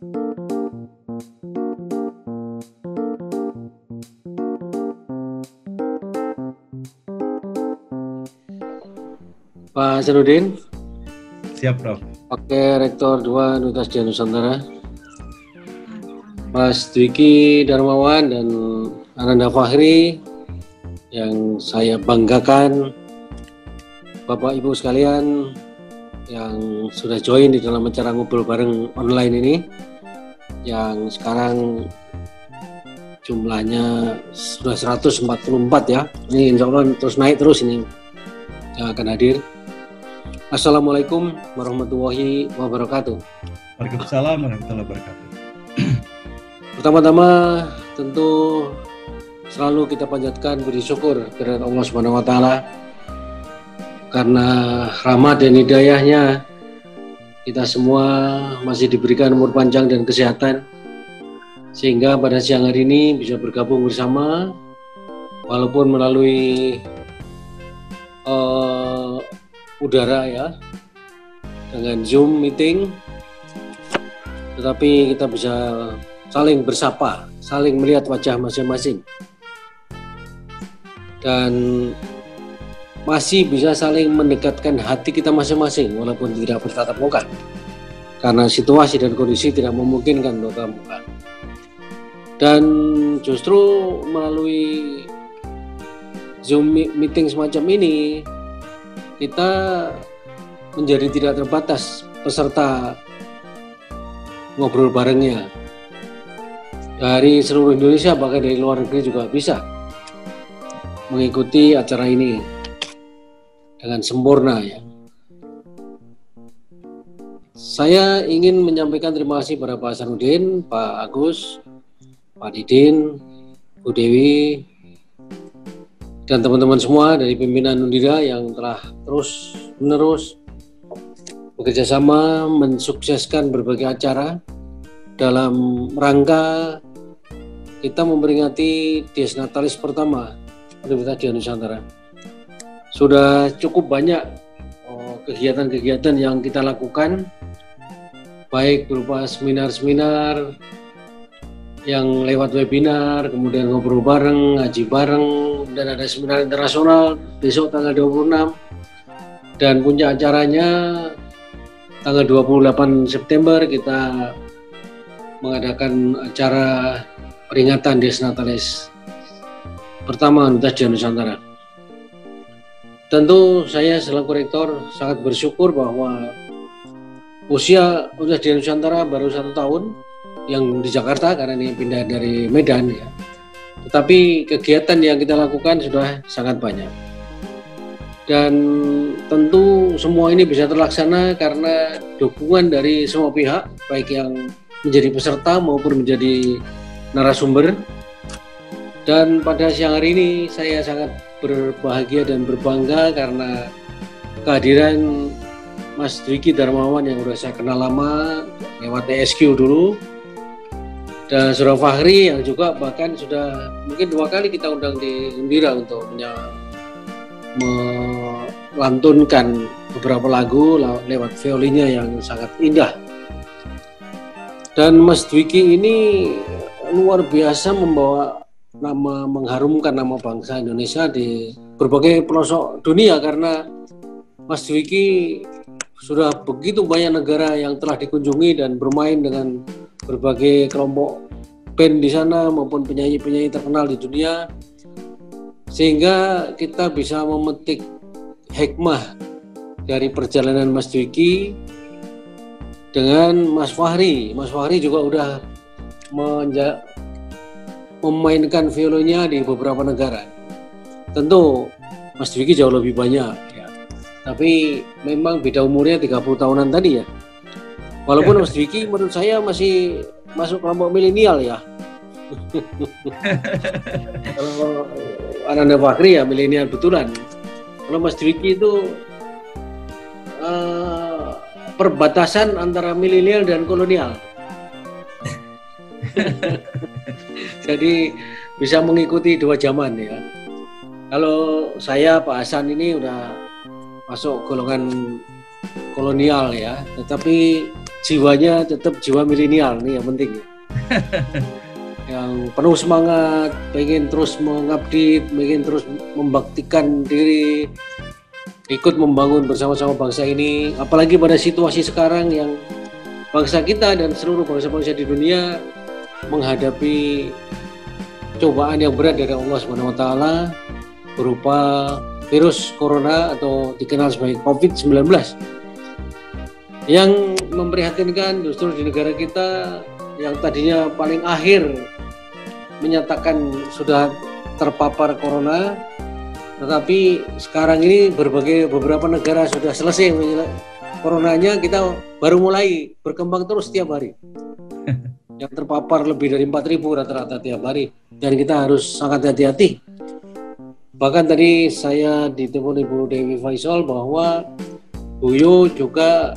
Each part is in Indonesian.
Pak Senudin. Siap, Prof. Oke, Rektor 2 Universitas Dian Nusantara. Mas Dwiki Darmawan dan Ananda Fahri yang saya banggakan Bapak Ibu sekalian yang sudah join di dalam acara ngobrol bareng online ini yang sekarang jumlahnya sudah 144 ya ini insya Allah terus naik terus ini yang akan hadir Assalamualaikum warahmatullahi wabarakatuh. Waalaikumsalam warahmatullahi wabarakatuh. Pertama-tama tentu selalu kita panjatkan beri syukur kepada Allah Subhanahu wa taala karena rahmat dan hidayahnya kita semua masih diberikan umur panjang dan kesehatan sehingga pada siang hari ini bisa bergabung bersama walaupun melalui uh, udara ya dengan Zoom meeting tetapi kita bisa saling bersapa, saling melihat wajah masing-masing. Dan masih bisa saling mendekatkan hati kita masing-masing walaupun tidak bertatap muka. Karena situasi dan kondisi tidak memungkinkan untuk muka dan justru melalui Zoom meeting semacam ini kita menjadi tidak terbatas peserta ngobrol barengnya. Dari seluruh Indonesia bahkan dari luar negeri juga bisa mengikuti acara ini dengan sempurna ya. Saya ingin menyampaikan terima kasih pada Pak Sanudin, Pak Agus, Pak Didin, Bu Dewi, dan teman-teman semua dari pimpinan Undira yang telah terus menerus bekerja sama mensukseskan berbagai acara dalam rangka kita memperingati Dies Natalis pertama Universitas Dian Nusantara. Sudah cukup banyak oh, kegiatan-kegiatan yang kita lakukan baik berupa seminar-seminar, yang lewat webinar, kemudian ngobrol bareng, ngaji bareng, dan ada seminar internasional besok tanggal 26 dan puncak acaranya tanggal 28 September kita mengadakan acara peringatan Des Natalis pertama Dian Nusantara. Tentu saya selaku rektor sangat bersyukur bahwa usia Universitas Dian Nusantara baru satu tahun yang di Jakarta karena ini pindah dari Medan ya. Tetapi kegiatan yang kita lakukan sudah sangat banyak. Dan tentu semua ini bisa terlaksana karena dukungan dari semua pihak, baik yang menjadi peserta maupun menjadi narasumber. Dan pada siang hari ini saya sangat berbahagia dan berbangga karena kehadiran Mas Dwiki Darmawan yang sudah saya kenal lama lewat TSQ dulu dan Surah Fahri yang juga bahkan sudah mungkin dua kali kita undang di Gembira untuk melantunkan beberapa lagu lewat violinnya yang sangat indah. Dan Mas Dwiki ini luar biasa membawa nama mengharumkan nama bangsa Indonesia di berbagai pelosok dunia karena Mas Dwiki sudah begitu banyak negara yang telah dikunjungi dan bermain dengan berbagai kelompok band di sana maupun penyanyi-penyanyi terkenal di dunia sehingga kita bisa memetik hikmah dari perjalanan Mas Dwiki dengan Mas Fahri. Mas Fahri juga udah menja memainkan violinnya di beberapa negara. Tentu Mas Dwiki jauh lebih banyak ya. Tapi memang beda umurnya 30 tahunan tadi ya. Walaupun Mas Dwiki menurut saya masih masuk kelompok milenial ya. Kalau Ananda Fakri ya milenial betulan. Kalau Mas Dwiki itu uh, perbatasan antara milenial dan kolonial. Jadi bisa mengikuti dua zaman ya. Kalau saya Pak Hasan ini udah masuk golongan kolonial ya, tetapi jiwanya tetap jiwa milenial nih yang penting ya. yang penuh semangat, pengen terus mengabdi, pengen terus membaktikan diri, ikut membangun bersama-sama bangsa ini. Apalagi pada situasi sekarang yang bangsa kita dan seluruh bangsa-bangsa di dunia menghadapi cobaan yang berat dari Allah Subhanahu wa taala berupa virus corona atau dikenal sebagai COVID-19. Yang memprihatinkan justru di negara kita yang tadinya paling akhir menyatakan sudah terpapar corona, tetapi sekarang ini berbagai beberapa negara sudah selesai coronanya, kita baru mulai berkembang terus setiap hari. Yang terpapar lebih dari 4.000 rata-rata tiap hari, dan kita harus sangat hati-hati. Bahkan tadi saya ditelepon Ibu Dewi Faisal bahwa Buyo juga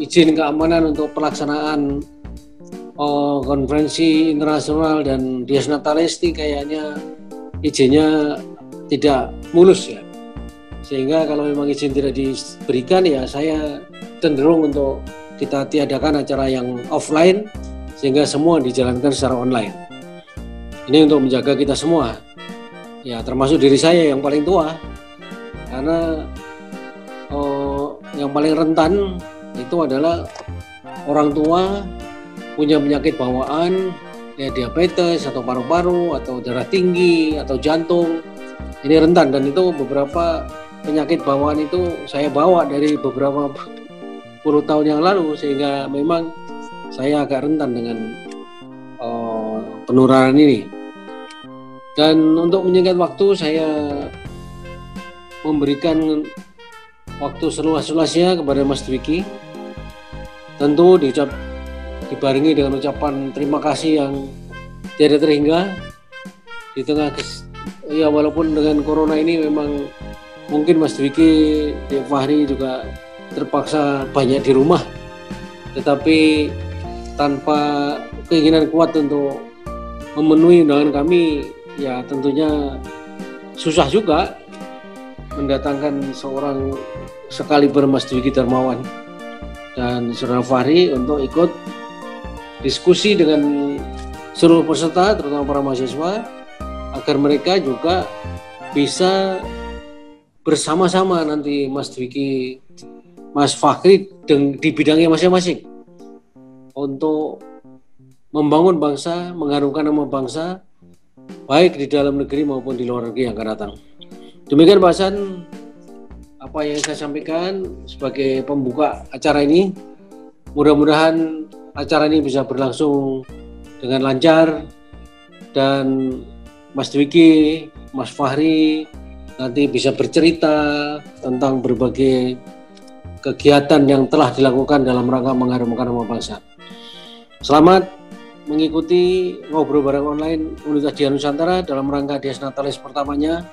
izin keamanan untuk pelaksanaan oh, konferensi internasional dan Dias Natalesti kayaknya izinnya tidak mulus ya. Sehingga kalau memang izin tidak diberikan ya saya cenderung untuk kita tiadakan acara yang offline sehingga semua dijalankan secara online. Ini untuk menjaga kita semua. Ya termasuk diri saya yang paling tua. Karena oh, yang paling rentan itu adalah orang tua punya penyakit bawaan, ya diabetes atau paru-paru atau darah tinggi atau jantung, ini rentan dan itu beberapa penyakit bawaan itu saya bawa dari beberapa puluh tahun yang lalu sehingga memang saya agak rentan dengan uh, penularan ini. Dan untuk menyingkat waktu saya memberikan waktu seluas-luasnya kepada Mas Dwiki. Tentu diucap dibarengi dengan ucapan terima kasih yang tidak terhingga di tengah ya walaupun dengan corona ini memang mungkin Mas Dwiki Dek Fahri juga terpaksa banyak di rumah tetapi tanpa keinginan kuat untuk memenuhi undangan kami ya tentunya susah juga mendatangkan seorang sekali bermas Dwiki Darmawan. Dan Saudara Fahri untuk ikut diskusi dengan seluruh peserta, terutama para mahasiswa, agar mereka juga bisa bersama-sama nanti Mas Dwiki, Mas Fakri di bidangnya masing-masing untuk membangun bangsa, mengharumkan nama bangsa, baik di dalam negeri maupun di luar negeri yang akan datang. Demikian bahasan apa yang saya sampaikan sebagai pembuka acara ini. Mudah-mudahan acara ini bisa berlangsung dengan lancar dan Mas Dwiki, Mas Fahri nanti bisa bercerita tentang berbagai kegiatan yang telah dilakukan dalam rangka mengharumkan nama bangsa. Selamat mengikuti ngobrol bareng online Universitas Dian Nusantara dalam rangka Dias Natalis pertamanya.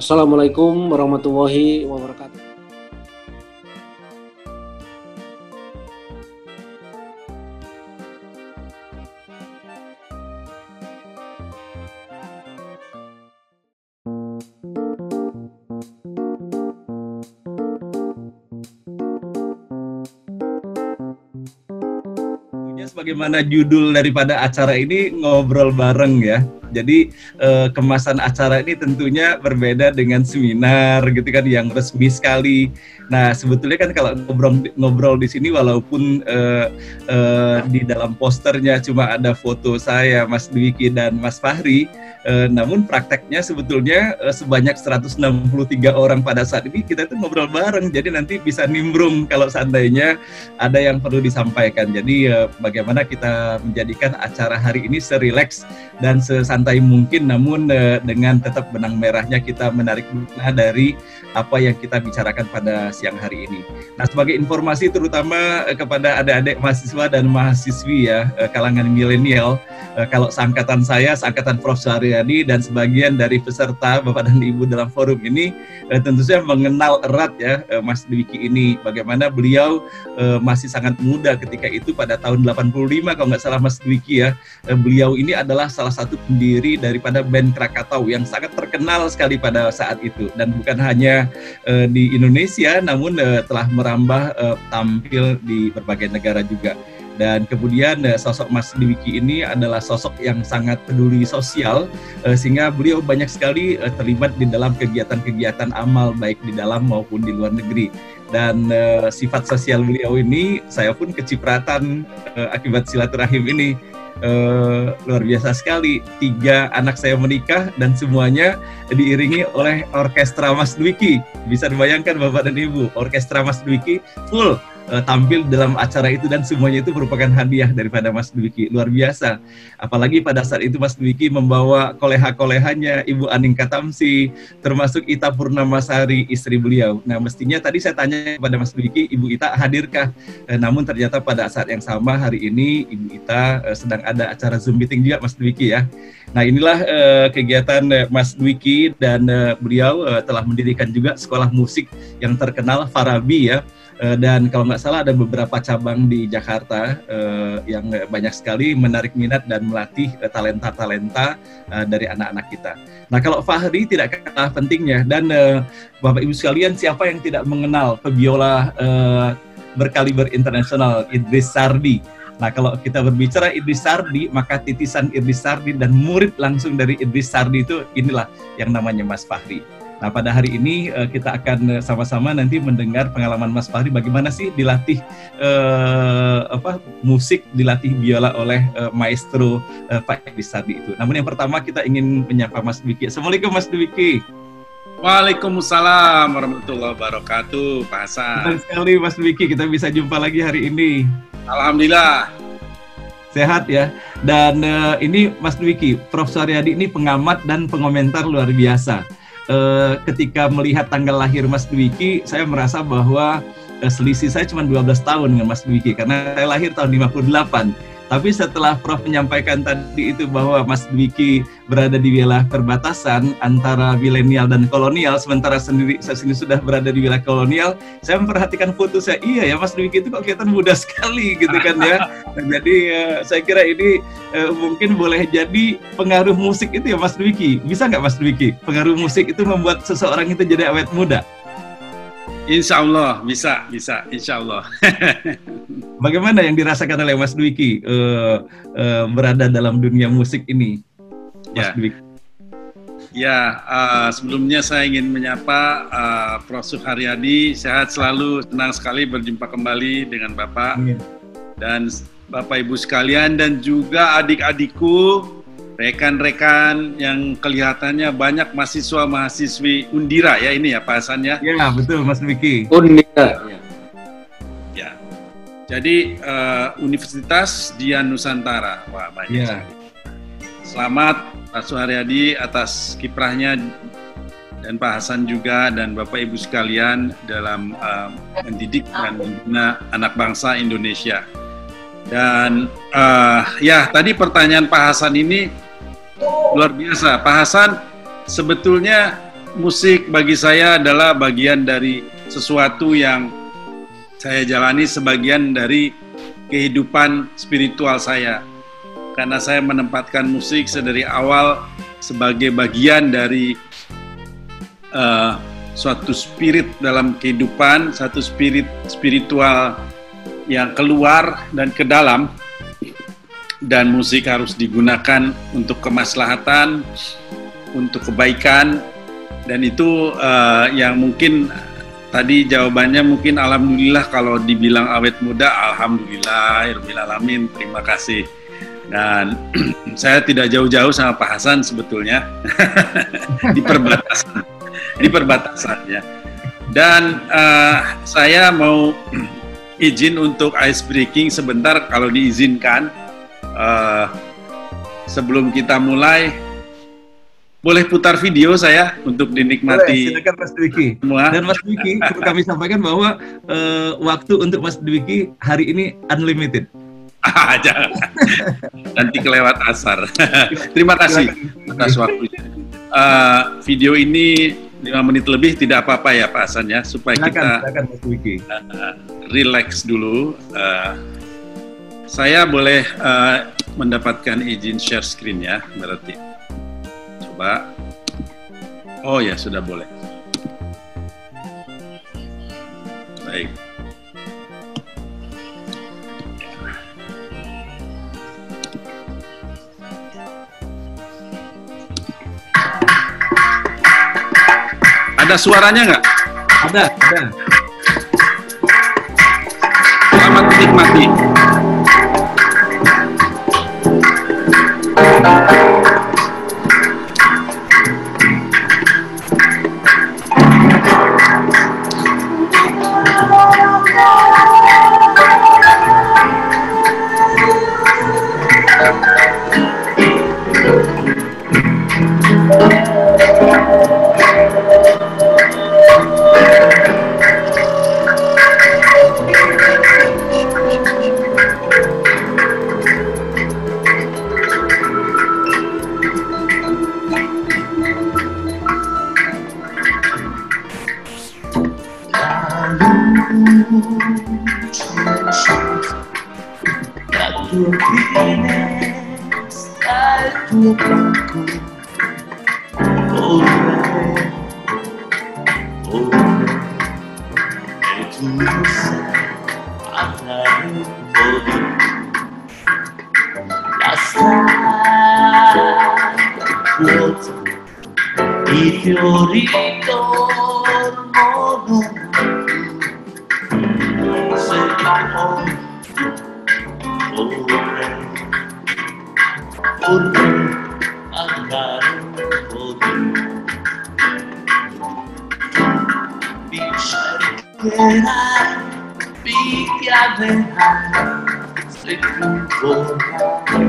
Assalamualaikum warahmatullahi wabarakatuh. Sebagaimana judul daripada acara ini ngobrol bareng ya. Jadi eh, kemasan acara ini tentunya berbeda dengan seminar gitu kan yang resmi sekali. Nah sebetulnya kan kalau ngobrol ngobrol di sini walaupun eh, eh, di dalam posternya cuma ada foto saya, Mas Dwiki dan Mas Fahri, eh, namun prakteknya sebetulnya eh, sebanyak 163 orang pada saat ini kita itu ngobrol bareng. Jadi nanti bisa nimbrung kalau seandainya ada yang perlu disampaikan. Jadi eh, bagaimana kita menjadikan acara hari ini serileks dan sesantai santai mungkin namun uh, dengan tetap benang merahnya kita menarik makna dari apa yang kita bicarakan pada siang hari ini. Nah, sebagai informasi terutama uh, kepada adik-adik mahasiswa dan mahasiswi ya uh, kalangan milenial, kalau seangkatan saya, seangkatan Prof. Suharyadi dan sebagian dari peserta Bapak dan Ibu dalam forum ini tentu saja mengenal erat ya uh, Mas Dwiki ini bagaimana beliau masih sangat muda ketika itu pada tahun 85 kalau nggak salah Mas Dwiki ya. Beliau ini adalah salah satu pendiri pendiri daripada band Krakatau yang sangat terkenal sekali pada saat itu dan bukan hanya uh, di Indonesia namun uh, telah merambah uh, tampil di berbagai negara juga. Dan kemudian sosok Mas Dwiki ini adalah sosok yang sangat peduli sosial sehingga beliau banyak sekali terlibat di dalam kegiatan-kegiatan amal baik di dalam maupun di luar negeri dan uh, sifat sosial beliau ini saya pun kecipratan uh, akibat silaturahim ini uh, luar biasa sekali. Tiga anak saya menikah dan semuanya diiringi oleh orkestra Mas Dwiki. Bisa dibayangkan bapak dan ibu orkestra Mas Dwiki full uh, tampil dalam acara itu dan semuanya itu merupakan hadiah daripada Mas Dwiki. Luar biasa. Apalagi pada saat itu Mas Dwiki membawa koleha-kolehanya Ibu Aning Katamsi termasuk Ita Purnamasari istri beliau. Nah mestinya tadi saya tanya kepada Mas Dwiki Ibu Ita hadirkah? Uh, namun ternyata pada saat yang sama hari ini Ibu Ita uh, sedang ada acara Zoom meeting juga Mas Dwiki ya. Nah inilah uh, kegiatan uh, Mas Dwiki dan uh, beliau uh, telah mendirikan juga sekolah musik yang terkenal Farabi ya Eh, dan kalau nggak salah ada beberapa cabang di Jakarta uh, yang banyak sekali menarik minat dan melatih uh, talenta-talenta uh, dari anak-anak kita. Nah kalau Fahri tidak kalah pentingnya dan uh, Bapak Ibu sekalian siapa yang tidak mengenal pebiola uh, berkaliber internasional Idris Sardi. Nah kalau kita berbicara Idris Sardi, maka titisan Idris Sardi dan murid langsung dari Idris Sardi itu inilah yang namanya Mas Fahri. Nah, pada hari ini uh, kita akan uh, sama-sama nanti mendengar pengalaman Mas Fahri bagaimana sih dilatih uh, apa musik dilatih biola oleh uh, maestro uh, Pak Edi Sardi itu. Namun yang pertama kita ingin menyapa Mas Dwiki. Assalamualaikum Mas Dwiki. Waalaikumsalam warahmatullahi wabarakatuh, Pak Hasan. Senang sekali Mas Dwiki kita bisa jumpa lagi hari ini. Alhamdulillah. Sehat ya. Dan uh, ini Mas Dwiki, Prof. Suryadi ini pengamat dan pengomentar luar biasa uh, ketika melihat tanggal lahir Mas Dwiki, saya merasa bahwa uh, selisih saya cuma 12 tahun dengan Mas Dwiki karena saya lahir tahun 58. Tapi setelah Prof menyampaikan tadi itu bahwa Mas Dwiki berada di wilayah perbatasan antara milenial dan kolonial, sementara sendiri saya sendiri sudah berada di wilayah kolonial, saya memperhatikan foto saya, iya ya Mas Dwiki itu kok kelihatan muda sekali gitu kan ya. jadi uh, saya kira ini uh, mungkin boleh jadi pengaruh musik itu ya Mas Dwiki. Bisa nggak Mas Dwiki? Pengaruh musik itu membuat seseorang itu jadi awet muda? Insya Allah bisa, bisa, Insya Allah. Bagaimana yang dirasakan oleh Mas Dwiki uh, uh, berada dalam dunia musik ini, Mas ya. Dwiki? Ya, uh, sebelumnya saya ingin menyapa uh, Prof. Suharyadi. Sehat selalu, senang sekali berjumpa kembali dengan Bapak Amin. dan Bapak Ibu sekalian dan juga adik-adikku rekan-rekan yang kelihatannya banyak mahasiswa mahasiswi Undira ya ini ya Pak Hasan ya. Ya betul Mas Miki. Undira. Ya. ya. Jadi uh, Universitas Dian Nusantara. Wah banyak ya. Selamat Pak Suharyadi atas kiprahnya dan Pak Hasan juga dan Bapak Ibu sekalian dalam uh, mendidik dan membina anak bangsa Indonesia. Dan uh, ya tadi pertanyaan Pak Hasan ini Luar biasa. Pak Hasan, sebetulnya musik bagi saya adalah bagian dari sesuatu yang saya jalani sebagian dari kehidupan spiritual saya. Karena saya menempatkan musik sedari awal sebagai bagian dari uh, suatu spirit dalam kehidupan, satu spirit spiritual yang keluar dan ke dalam dan musik harus digunakan untuk kemaslahatan, untuk kebaikan, dan itu uh, yang mungkin tadi jawabannya mungkin alhamdulillah kalau dibilang awet muda, alhamdulillah, alamin, terima kasih. Dan saya tidak jauh-jauh sama Pak Hasan sebetulnya di perbatasan, di perbatasan ya. Dan uh, saya mau izin untuk ice breaking sebentar kalau diizinkan uh, sebelum kita mulai boleh putar video saya untuk dinikmati. Boleh, silakan Mas Dwiki. Semua. Dan Mas Dwiki, perlu kami sampaikan bahwa uh, waktu untuk Mas Dwiki hari ini unlimited. Ah, jangan. Nanti kelewat asar. Terima kasih atas waktunya. Uh, video ini lima menit lebih tidak apa-apa ya Pak Hasan ya supaya silakan, kita silakan, Mas Dwiki. Uh, relax dulu. Uh, saya boleh uh, mendapatkan izin share screen ya, berarti. coba. Oh ya, sudah boleh. Baik. Ada suaranya nggak? Ada, ada. Selamat menikmati. Thank you. transition Tal tu opines, chiamerai se tu vorrai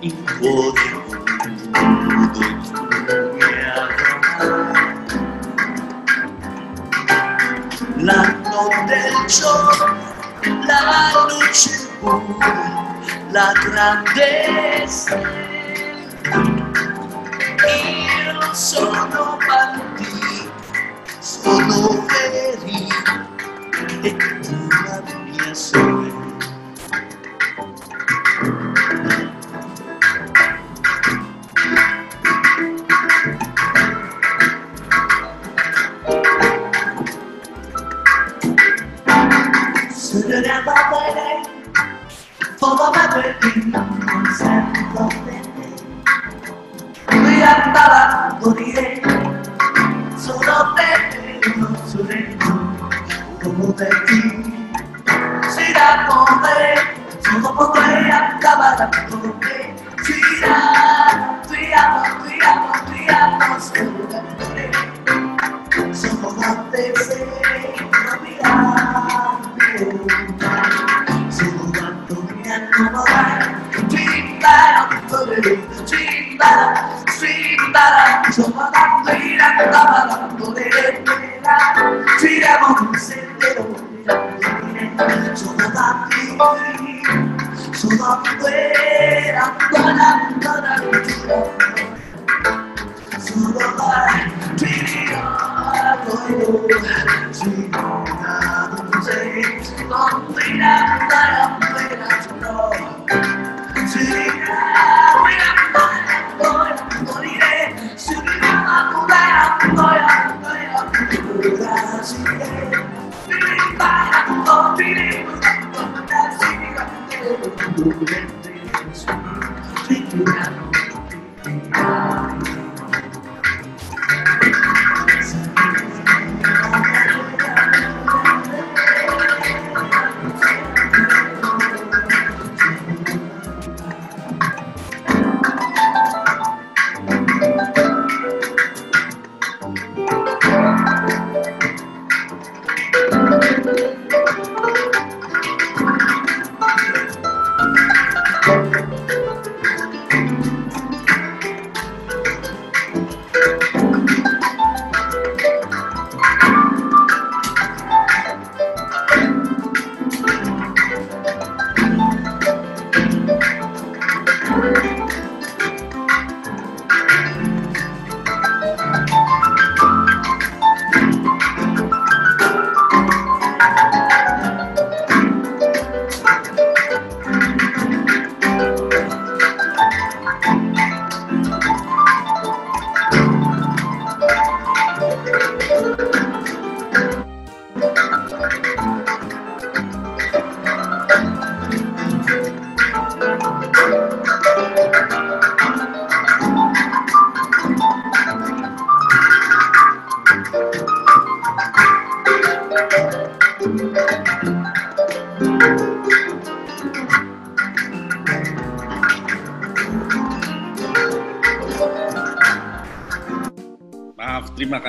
in cuore nudo tu mi l'anno del giorno la luce pura la grandezza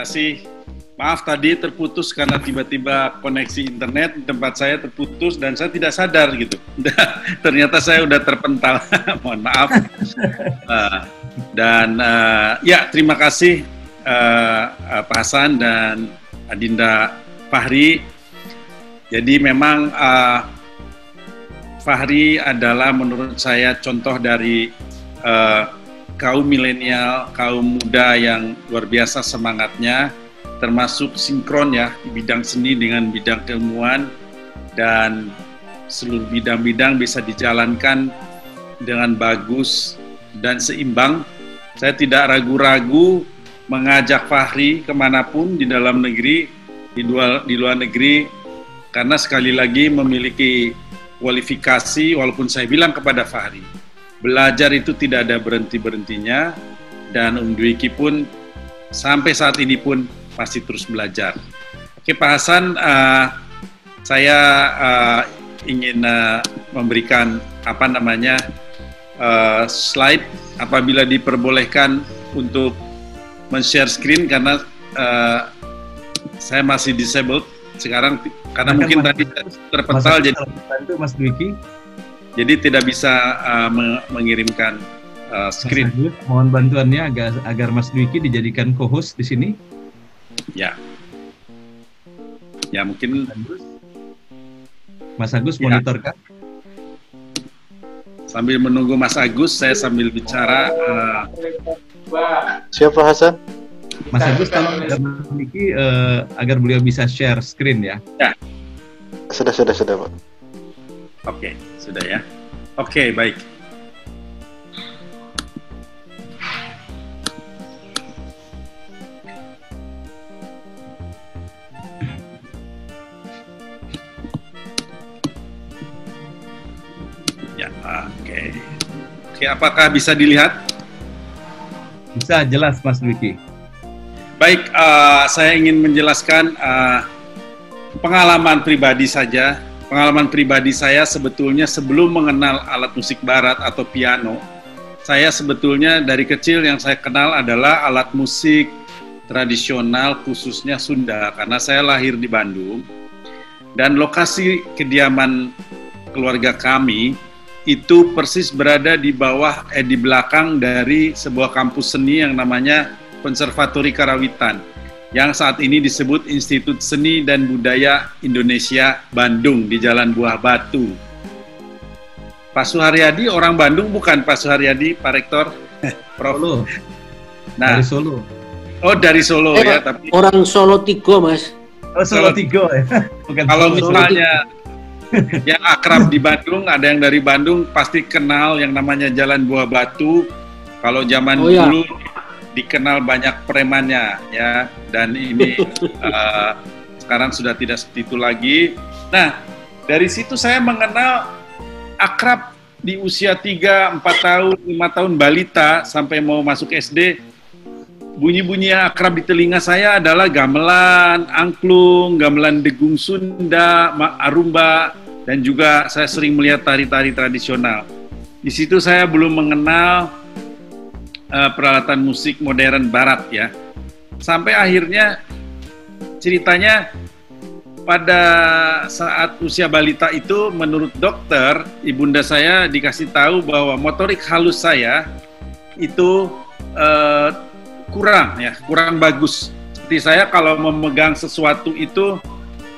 kasih. Maaf tadi terputus karena tiba-tiba koneksi internet tempat saya terputus dan saya tidak sadar gitu. Ternyata saya udah terpental. Mohon maaf. Uh, dan uh, ya terima kasih uh, Pak Hasan dan Adinda Fahri. Jadi memang uh, Fahri adalah menurut saya contoh dari uh, kaum milenial, kaum muda yang luar biasa semangatnya, termasuk sinkron ya di bidang seni dengan bidang keilmuan dan seluruh bidang-bidang bisa dijalankan dengan bagus dan seimbang. Saya tidak ragu-ragu mengajak Fahri ke mana pun di dalam negeri, di luar, di luar negeri, karena sekali lagi memiliki kualifikasi, walaupun saya bilang kepada Fahri, belajar itu tidak ada berhenti-berhentinya, dan Um Dwiki pun sampai saat ini pun masih terus belajar. Oke Pak Hasan, uh, saya uh, ingin uh, memberikan apa namanya uh, slide apabila diperbolehkan untuk men-share screen karena uh, saya masih disabled sekarang karena Akan mungkin Mas- tadi terpental Mas- jadi bantu Mas Dwiki. Jadi tidak bisa uh, me- mengirimkan uh, Mas screen. Agus, mohon bantuannya agar agar Mas Dwiki dijadikan co-host di sini. Ya. Ya mungkin Agus. Mas Agus Ya. monitorkan. sambil menunggu Mas Agus saya sambil bicara uh, Siapa Hasan? Mas Agus tolong agar Mas Dwiki eh, agar beliau bisa share screen ya. Sudah, sudah, sudah, Pak. Oke, sudah ya. Oke, baik. Ya, oke. Oke, apakah bisa dilihat? Bisa jelas Mas Dwiki. Baik, eh, saya ingin menjelaskan eh, pengalaman pribadi saja. Pengalaman pribadi saya sebetulnya sebelum mengenal alat musik barat atau piano, saya sebetulnya dari kecil yang saya kenal adalah alat musik tradisional khususnya Sunda karena saya lahir di Bandung. Dan lokasi kediaman keluarga kami itu persis berada di bawah eh di belakang dari sebuah kampus seni yang namanya Konservatori Karawitan yang saat ini disebut Institut Seni dan Budaya Indonesia Bandung di Jalan Buah Batu. Pak Suharyadi orang Bandung bukan Pak Suharyadi, Pak Rektor, Prof. Solo. Nah, Dari Solo. oh dari Solo Eh, ya, tapi Orang Solo Tigo, Mas. Oh, Solo Solo. Tigo ya. Bukan kalau Solo. misalnya yang akrab di Bandung, ada yang dari Bandung pasti kenal yang namanya Jalan Buah Batu. Kalau zaman Oh, ya. Dikenal banyak premannya ya, dan ini eh, sekarang sudah tidak seperti itu lagi. Nah, dari situ saya mengenal akrab di usia 3, 4 tahun, 5 tahun balita sampai mau masuk SD bunyi-bunyi yang akrab di telinga saya adalah gamelan, angklung, gamelan degung Sunda, arumba, dan juga saya sering melihat tari-tari tradisional. Di situ saya belum mengenal eh, peralatan musik modern barat ya. Sampai akhirnya ceritanya pada saat usia balita itu menurut dokter ibunda saya dikasih tahu bahwa motorik halus saya itu eh, kurang ya kurang bagus seperti saya kalau memegang sesuatu itu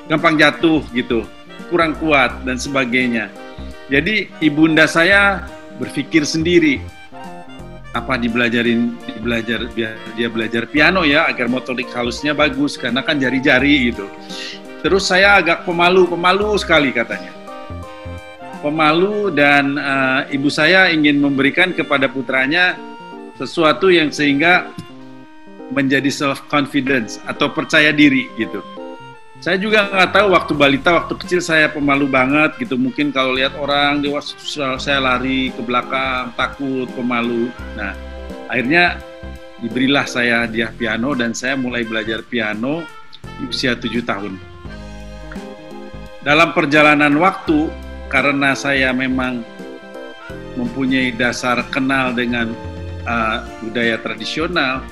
gampang jatuh gitu kurang kuat dan sebagainya jadi ibunda saya berpikir sendiri apa dibelajarin dibelajar biar dia belajar piano ya agar motorik halusnya bagus karena kan jari-jari gitu terus saya agak pemalu pemalu sekali katanya pemalu dan eh, ibu saya ingin memberikan kepada putranya sesuatu yang sehingga menjadi self confidence atau percaya diri gitu. Saya juga nggak tahu waktu balita, waktu kecil saya pemalu banget gitu. Mungkin kalau lihat orang dewasa saya lari ke belakang, takut, pemalu. Nah, akhirnya diberilah saya hadiah piano dan saya mulai belajar piano di usia tujuh tahun. dalam perjalanan waktu karena saya memang mempunyai dasar kenal dengan uh, budaya tradisional,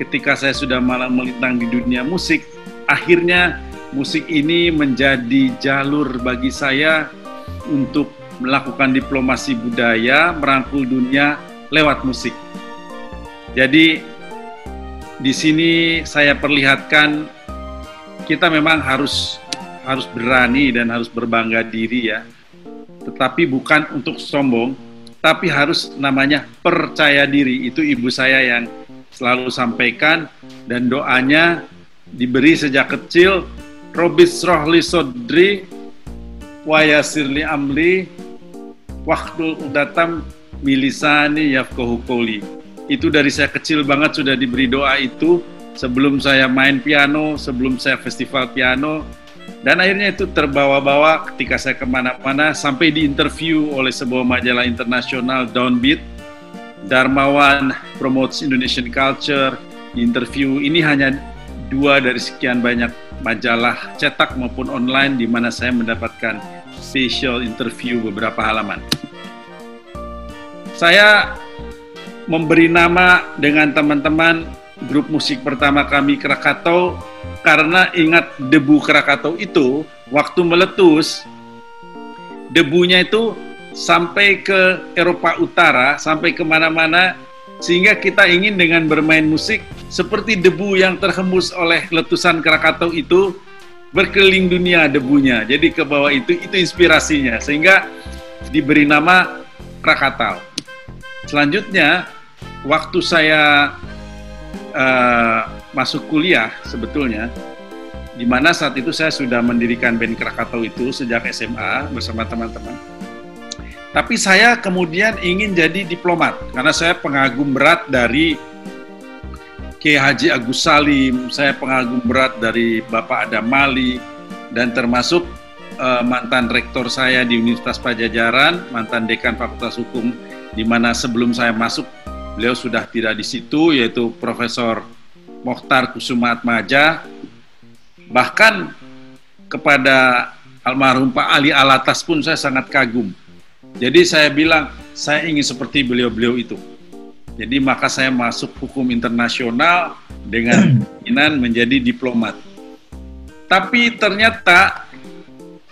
ketika saya sudah malah melintang di dunia musik, akhirnya musik ini menjadi jalur bagi saya untuk melakukan diplomasi budaya, merangkul dunia lewat musik. Jadi di sini saya perlihatkan kita memang harus harus berani dan harus berbangga diri ya. Tetapi bukan untuk sombong, tapi harus namanya percaya diri. Itu ibu saya yang selalu sampaikan dan doanya diberi sejak kecil Robis rohli sodri wayasirli amli waktu udatam milisani yafkohu koli itu dari saya kecil banget sudah diberi doa itu sebelum saya main piano sebelum saya festival piano. Dan akhirnya itu terbawa-bawa ketika saya ke mana-mana sampai di interview oleh sebuah majalah internasional Downbeat. Darmawan Promotes Indonesian Culture interview. Ini hanya dua dari sekian banyak majalah cetak maupun online di mana saya mendapatkan special interview beberapa halaman. Saya memberi nama dengan teman-teman grup musik pertama kami Krakatau karena ingat debu Krakatau itu waktu meletus debunya itu sampai ke Eropa Utara, sampai ke mana-mana, sehingga kita ingin dengan bermain musik seperti debu yang terhembus oleh letusan Krakatau itu berkeliling dunia debunya. Jadi ke bawah itu itu inspirasinya sehingga diberi nama Krakatau. Selanjutnya waktu saya uh, masuk kuliah sebetulnya di mana saat itu saya sudah mendirikan band Krakatau itu sejak SMA bersama teman-teman tapi saya kemudian ingin jadi diplomat karena saya pengagum berat dari Kiai Haji Agus Salim, saya pengagum berat dari Bapak Adam Mali dan termasuk uh, mantan rektor saya di Universitas Pajajaran, mantan dekan Fakultas Hukum di mana sebelum saya masuk beliau sudah tidak di situ yaitu Profesor Mokhtar Kusuma Atmaja. Bahkan kepada almarhum Pak Ali Alatas pun saya sangat kagum jadi saya bilang, saya ingin seperti beliau-beliau itu. Jadi maka saya masuk hukum internasional dengan keinginan menjadi diplomat. Tapi ternyata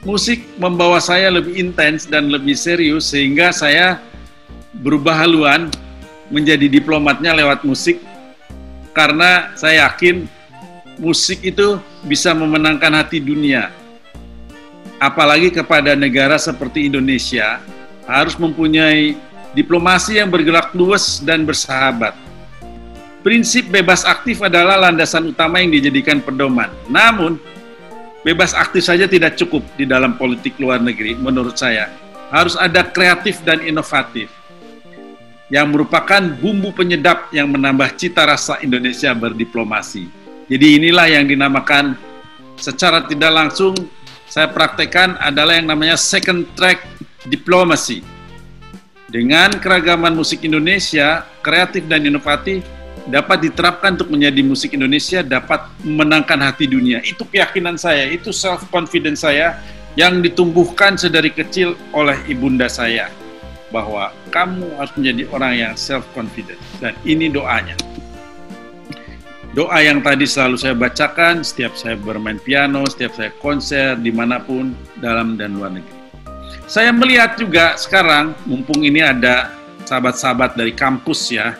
musik membawa saya lebih intens dan lebih serius sehingga saya berubah haluan menjadi diplomatnya lewat musik karena saya yakin musik itu bisa memenangkan hati dunia. Apalagi kepada negara seperti Indonesia harus mempunyai diplomasi yang bergerak luas dan bersahabat. Prinsip bebas aktif adalah landasan utama yang dijadikan pedoman. Namun, bebas aktif saja tidak cukup di dalam politik luar negeri menurut saya. Harus ada kreatif dan inovatif yang merupakan bumbu penyedap yang menambah cita rasa Indonesia berdiplomasi. Jadi inilah yang dinamakan secara tidak langsung saya praktekkan adalah yang namanya second track diplomasi. Dengan keragaman musik Indonesia, kreatif dan inovatif dapat diterapkan untuk menjadi musik Indonesia dapat memenangkan hati dunia. Itu keyakinan saya, itu self confidence saya yang ditumbuhkan sedari kecil oleh ibunda saya bahwa kamu harus menjadi orang yang self confident dan ini doanya. Doa yang tadi selalu saya bacakan setiap saya bermain piano, setiap saya konser di mana pun dalam dan luar negeri. Saya melihat juga sekarang, mumpung ini ada sahabat-sahabat dari kampus ya,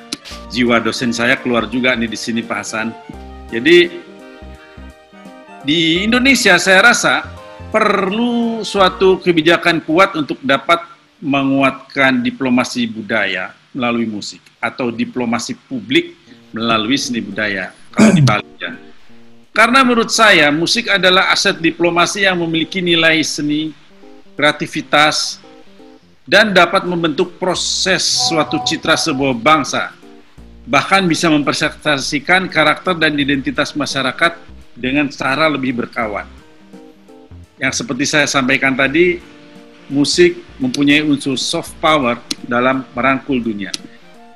jiwa dosen saya keluar juga nih di sini Pak Hasan. Jadi di Indonesia saya rasa perlu suatu kebijakan kuat untuk dapat menguatkan diplomasi budaya melalui musik atau diplomasi publik melalui seni budaya kalau di Bali ya. Karena menurut saya musik adalah aset diplomasi yang memiliki nilai seni kreativitas, dan dapat membentuk proses suatu citra sebuah bangsa. Bahkan bisa mempresentasikan karakter dan identitas masyarakat dengan cara lebih berkawan. Yang seperti saya sampaikan tadi, musik mempunyai unsur soft power dalam merangkul dunia.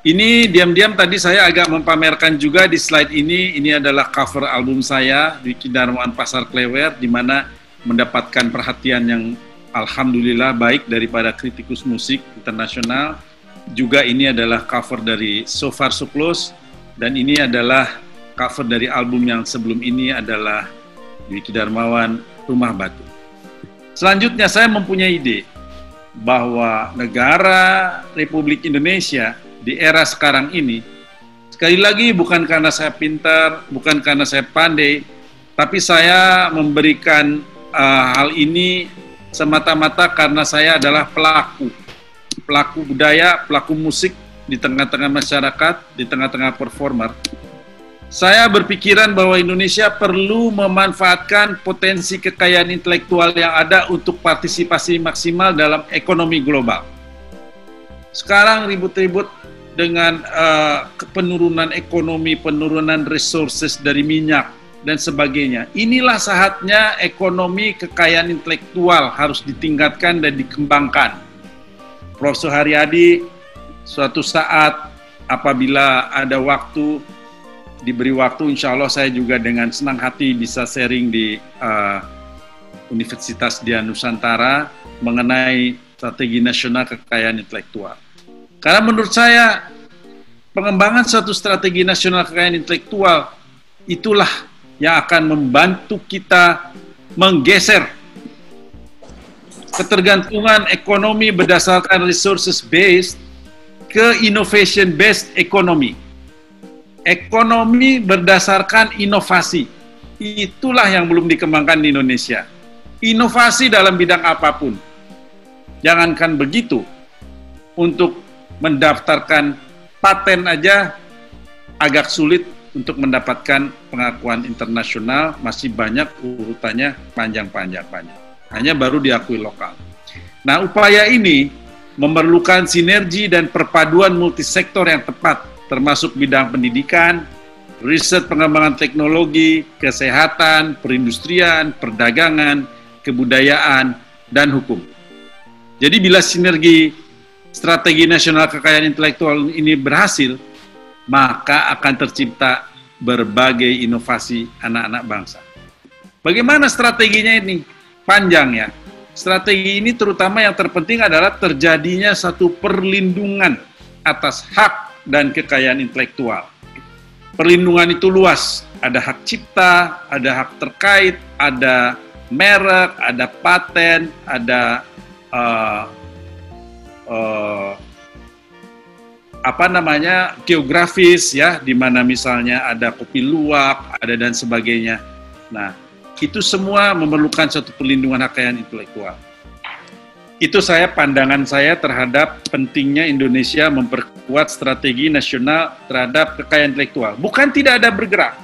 Ini diam-diam tadi saya agak mempamerkan juga di slide ini, ini adalah cover album saya di Darmawan Pasar Klewer, di mana mendapatkan perhatian yang alhamdulillah baik daripada kritikus musik internasional. Juga ini adalah cover dari So Far So Close dan ini adalah cover dari album yang sebelum ini adalah Dwiki Darmawan Rumah Batu. Selanjutnya saya mempunyai ide bahwa negara Republik Indonesia di era sekarang ini sekali lagi bukan karena saya pintar, bukan karena saya pandai, tapi saya memberikan uh, hal ini semata-mata karena saya adalah pelaku, pelaku budaya, pelaku musik di tengah-tengah masyarakat, di tengah-tengah performer. Saya berpikiran bahwa Indonesia perlu memanfaatkan potensi kekayaan intelektual yang ada untuk partisipasi maksimal dalam ekonomi global. Sekarang ribut-ribut dengan uh, penurunan ekonomi, penurunan resources dari minyak dan sebagainya. Inilah saatnya ekonomi kekayaan intelektual harus ditingkatkan dan dikembangkan. Profesor Haryadi suatu saat apabila ada waktu diberi waktu insya Allah saya juga dengan senang hati bisa sharing di uh, Universitas Dian Nusantara mengenai strategi nasional kekayaan intelektual. Karena menurut saya pengembangan suatu strategi nasional kekayaan intelektual itulah yang akan membantu kita menggeser ketergantungan ekonomi berdasarkan resources based ke innovation based economy. Ekonomi berdasarkan inovasi. Itulah yang belum dikembangkan di Indonesia. Inovasi dalam bidang apa pun. Jangankan begitu, untuk mendaftarkan paten aja agak sulit untuk mendapatkan pengakuan internasional masih banyak urutannya panjang-panjang panjang. Hanya baru diakui lokal. Nah, upaya ini memerlukan sinergi dan perpaduan multisektor yang tepat, termasuk bidang pendidikan, riset pengembangan teknologi, kesehatan, perindustrian, perdagangan, kebudayaan, dan hukum. Jadi bila sinergi strategi nasional kekayaan intelektual ini berhasil, maka akan tercipta berbagai inovasi anak-anak bangsa. Bagaimana strateginya ini? Panjang ya. Strategi ini terutama yang terpenting adalah terjadinya satu perlindungan atas hak dan kekayaan intelektual. Perlindungan itu luas, ada hak cipta, ada hak terkait, ada merek, ada paten, ada uh, uh, apa namanya geografis ya, di mana misalnya ada kopi luwak, ada dan sebagainya. Nah, itu semua memerlukan satu perlindungan hak kekayaan intelektual. Itu saya pandangan saya terhadap pentingnya Indonesia memperkuat strategi nasional terhadap kekayaan intelektual. Bukan tidak ada bergerak.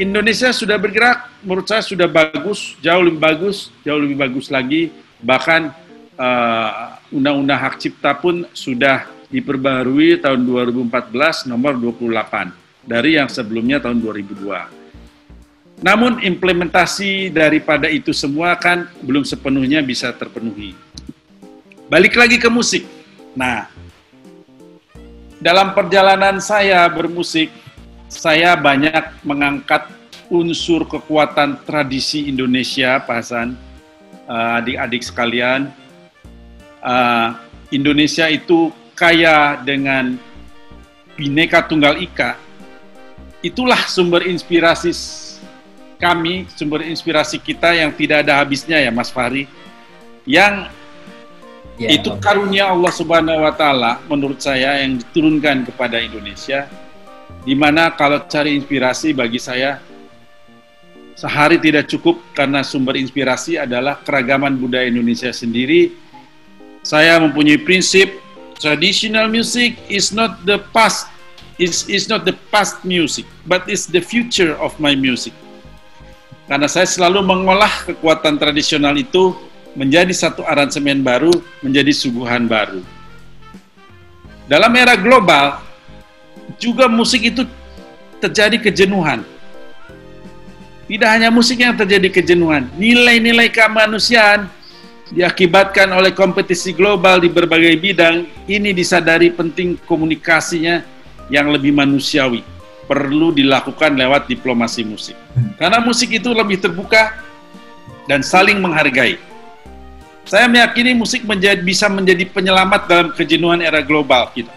Indonesia sudah bergerak, menurut saya sudah bagus, jauh lebih bagus, jauh lebih bagus lagi. Bahkan uh, undang-undang hak cipta pun sudah diperbarui tahun 2014 nomor 28 dari yang sebelumnya tahun 2002. Namun implementasi daripada itu semua kan belum sepenuhnya bisa terpenuhi. Balik lagi ke musik. Nah, dalam perjalanan saya bermusik, saya banyak mengangkat unsur kekuatan tradisi Indonesia, Pak Hasan, eh, adik-adik sekalian. Eh, Indonesia itu kaya dengan bineka tunggal ika, itulah sumber inspirasi kami, sumber inspirasi kita yang tidak ada habisnya ya Mas Fahri, yang ya, itu karunia Allah Subhanahu Wa Taala menurut saya yang diturunkan kepada Indonesia, di mana kalau cari inspirasi bagi saya sehari tidak cukup karena sumber inspirasi adalah keragaman budaya Indonesia sendiri. Saya mempunyai prinsip traditional music is not the past is is not the past music but is the future of my music. Karena saya selalu mengolah kekuatan tradisional itu menjadi satu aransemen baru menjadi suguhan baru. Dalam era global juga musik itu terjadi kejenuhan. Tidak hanya musik yang terjadi kejenuhan nilai-nilai kemanusiaan diakibatkan oleh kompetisi global di berbagai bidang, ini disadari penting komunikasinya yang lebih manusiawi. Perlu dilakukan lewat diplomasi musik. Karena musik itu lebih terbuka dan saling menghargai. Saya meyakini musik menjadi, bisa menjadi penyelamat dalam kejenuhan era global kita.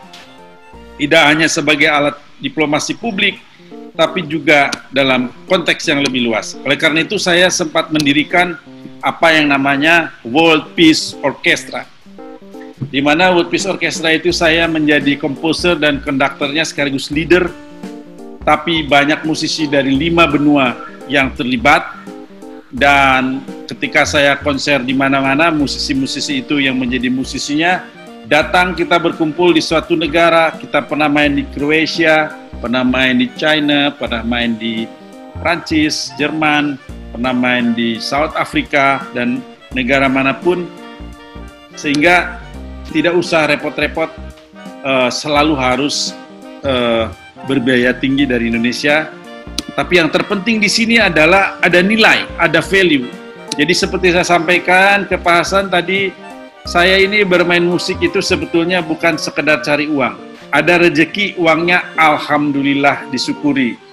Tidak hanya sebagai alat diplomasi publik, tapi juga dalam konteks yang lebih luas. Oleh karena itu saya sempat mendirikan apa yang namanya World Peace Orchestra. Di mana World Peace Orchestra itu saya menjadi komposer dan konduktornya sekaligus leader, tapi banyak musisi dari lima benua yang terlibat dan ketika saya konser di mana-mana musisi-musisi itu yang menjadi musisinya datang kita berkumpul di suatu negara kita pernah main di Kroasia pernah main di China pernah main di Prancis Jerman pernah main di South Africa dan negara mana pun sehingga tidak usah repot-repot uh, selalu harus uh, berbiaya tinggi dari Indonesia tapi yang terpenting di sini adalah ada nilai, ada value. Jadi seperti saya sampaikan ke Pak Hasan tadi, saya ini bermain musik itu sebetulnya bukan sekedar cari uang. Ada rezeki uangnya alhamdulillah disyukuri.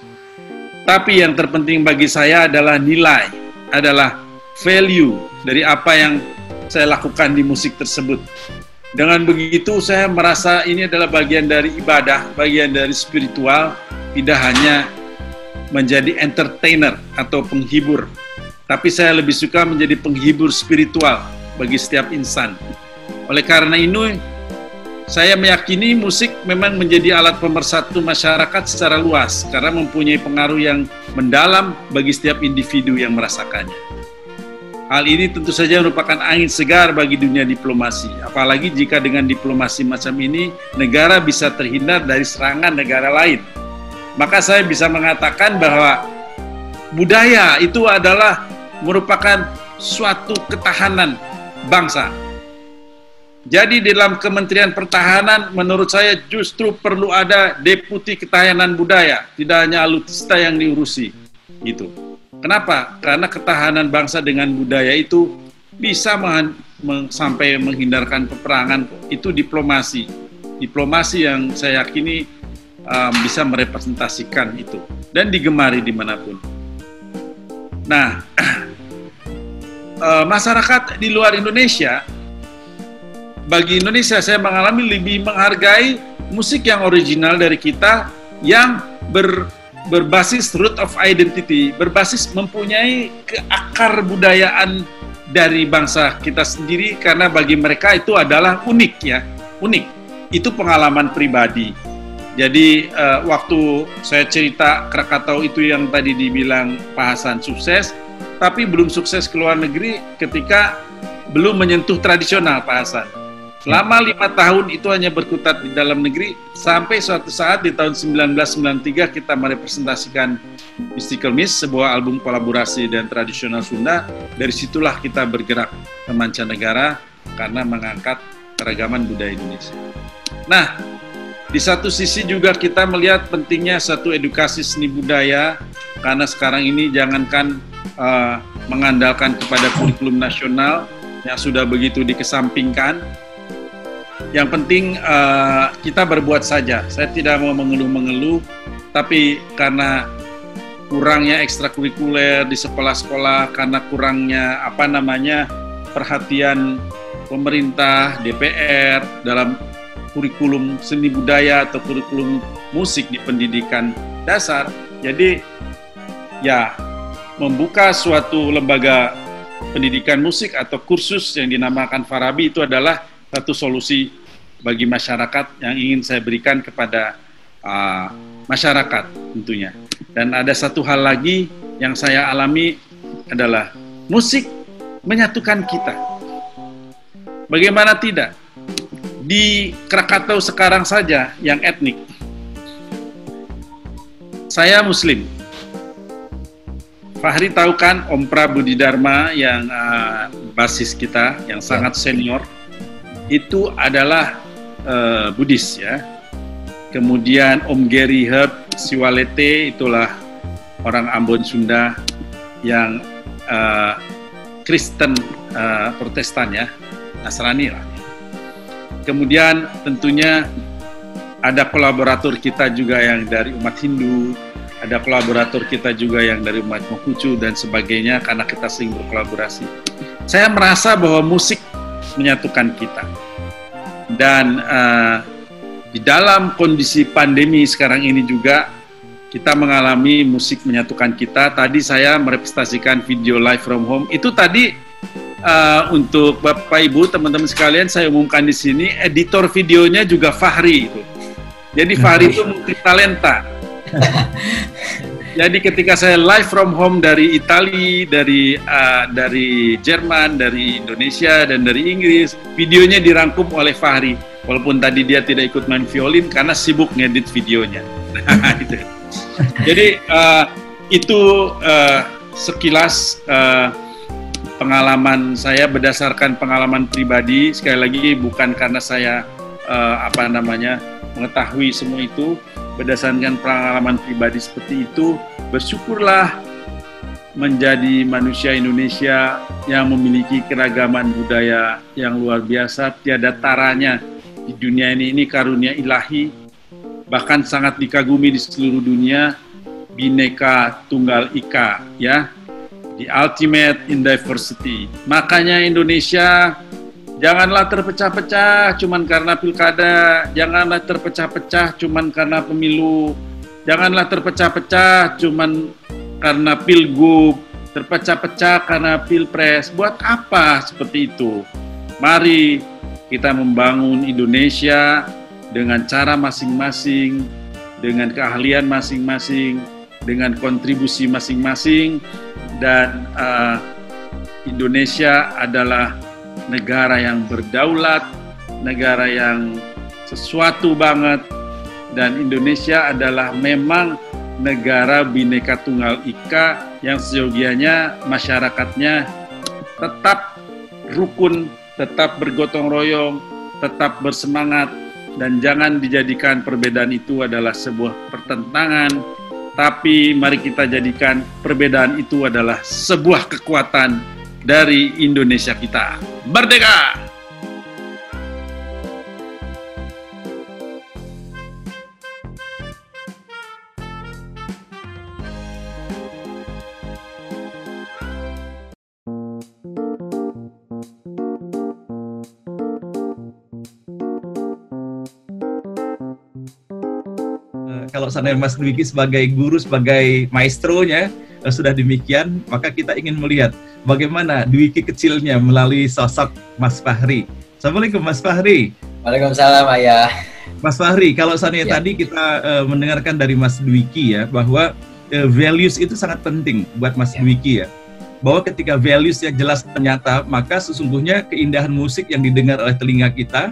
Tapi yang terpenting bagi saya adalah nilai, adalah value dari apa yang saya lakukan di musik tersebut. Dengan begitu saya merasa ini adalah bagian dari ibadah, bagian dari spiritual, tidak hanya menjadi entertainer atau penghibur, tapi saya lebih suka menjadi penghibur spiritual bagi setiap insan. Oleh karena ini, saya meyakini musik memang menjadi alat pemersatu masyarakat secara luas karena mempunyai pengaruh yang mendalam bagi setiap individu yang merasakannya. Hal ini tentu saja merupakan angin segar bagi dunia diplomasi, apalagi jika dengan diplomasi macam ini negara bisa terhindar dari serangan negara lain maka saya bisa mengatakan bahwa budaya itu adalah merupakan suatu ketahanan bangsa. Jadi dalam Kementerian Pertahanan menurut saya justru perlu ada deputi ketahanan budaya, tidak hanya alutsista yang diurusi. Gitu. Kenapa? Karena ketahanan bangsa dengan budaya itu bisa sampai menghindarkan peperangan. Itu diplomasi. Diplomasi yang saya yakini um, bisa merepresentasikan itu dan digemari di mana pun. Nah, uh, masyarakat di luar Indonesia, bagi Indonesia saya mengalami lebih menghargai musik yang original dari kita yang ber, berbasis root of identity, berbasis mempunyai keakar budayaan dari bangsa kita sendiri karena bagi mereka itu adalah unik ya, unik. Itu pengalaman pribadi jadi uh, waktu saya cerita Krakatau itu yang tadi dibilang Pak sukses, tapi belum sukses ke luar negeri ketika belum menyentuh tradisional Pak Hasan. Selama lima tahun itu hanya berkutat di dalam negeri, sampai suatu saat di tahun 1993 kita merepresentasikan Mystical Miss, sebuah album kolaborasi dan tradisional Sunda. Dari situlah kita bergerak ke mancanegara karena mengangkat keragaman budaya Indonesia. Nah, di satu sisi juga kita melihat pentingnya satu edukasi seni budaya karena sekarang ini jangankan uh, mengandalkan kepada kurikulum nasional yang sudah begitu dikesampingkan. Yang penting uh, kita berbuat saja. Saya tidak mau mengeluh-mengeluh, tapi karena kurangnya ekstrakurikuler di sekolah-sekolah, karena kurangnya apa namanya perhatian pemerintah, DPR dalam kurikulum seni budaya atau kurikulum musik di pendidikan dasar. Jadi ya membuka suatu lembaga pendidikan musik atau kursus yang dinamakan Farabi itu adalah satu solusi bagi masyarakat yang ingin saya berikan kepada uh, masyarakat tentunya. Dan ada satu hal lagi yang saya alami adalah musik menyatukan kita. Bagaimana tidak? di Krakatau sekarang saja yang etnik. Saya Muslim. Fahri tahu kan Om Prabudi Dharma yang uh, basis kita, yang ya. sangat senior, itu adalah uh, Buddhis ya. Kemudian Om Gary Herb Siwalete itulah orang Ambon Sunda yang uh, Kristen uh, Protestan ya, Nasrani lah. Kemudian tentunya ada kolaborator kita juga yang dari umat Hindu, ada kolaborator kita juga yang dari umat Konghucu dan sebagainya karena kita sering berkolaborasi. Saya merasa bahwa musik menyatukan kita. Dan uh, di dalam kondisi pandemi sekarang ini juga kita mengalami musik menyatukan kita. Tadi saya merepresentasikan video live from home. Itu tadi uh, untuk Bapak Ibu, teman-teman sekalian, saya umumkan di sini editor videonya juga Fahri itu. Jadi Fahri itu multi talenta. Jadi ketika saya live from home dari Italia, dari uh, dari Jerman, dari Indonesia dan dari Inggris, videonya dirangkum oleh Fahri. Walaupun tadi dia tidak ikut main violin karena sibuk ngedit videonya. gitu. Jadi uh, itu uh, sekilas uh, pengalaman saya berdasarkan pengalaman pribadi. Sekali lagi bukan karena saya uh, apa namanya mengetahui semua itu, berdasarkan pengalaman pribadi seperti itu, bersyukurlah menjadi manusia Indonesia yang memiliki keragaman budaya yang luar biasa, tiada taranya di dunia ini. Ini karunia ilahi, bahkan sangat dikagumi di seluruh dunia, bineka tunggal ika, ya, the ultimate in diversity. Makanya Indonesia Janganlah terpecah-pecah cuman karena pilkada, janganlah terpecah-pecah cuman karena pemilu, janganlah terpecah-pecah cuman karena pilgub, terpecah-pecah karena pilpres. Buat apa seperti itu? Mari kita membangun Indonesia dengan cara masing-masing, dengan keahlian masing-masing, dengan kontribusi masing-masing, dan uh, Indonesia adalah negara yang berdaulat, negara yang sesuatu banget, dan Indonesia adalah memang negara bineka tunggal ika yang seyogianya masyarakatnya tetap rukun, tetap bergotong royong, tetap bersemangat, dan jangan dijadikan perbedaan itu adalah sebuah pertentangan, tapi mari kita jadikan perbedaan itu adalah sebuah kekuatan dari Indonesia kita. Merdeka! Eh, kalau sana Mas Dwiki sebagai guru, sebagai maestronya sudah demikian, maka kita ingin melihat bagaimana Dwiki kecilnya melalui sosok Mas Fahri. Assalamualaikum Mas Fahri. Waalaikumsalam Ayah. Mas Fahri, kalau sana Ya. tadi kita uh, mendengarkan dari Mas Dwiki ya bahwa uh, values itu sangat penting buat Mas Ya. Dwiki ya. Bahwa ketika values yang jelas ternyata, maka sesungguhnya keindahan musik yang didengar oleh telinga kita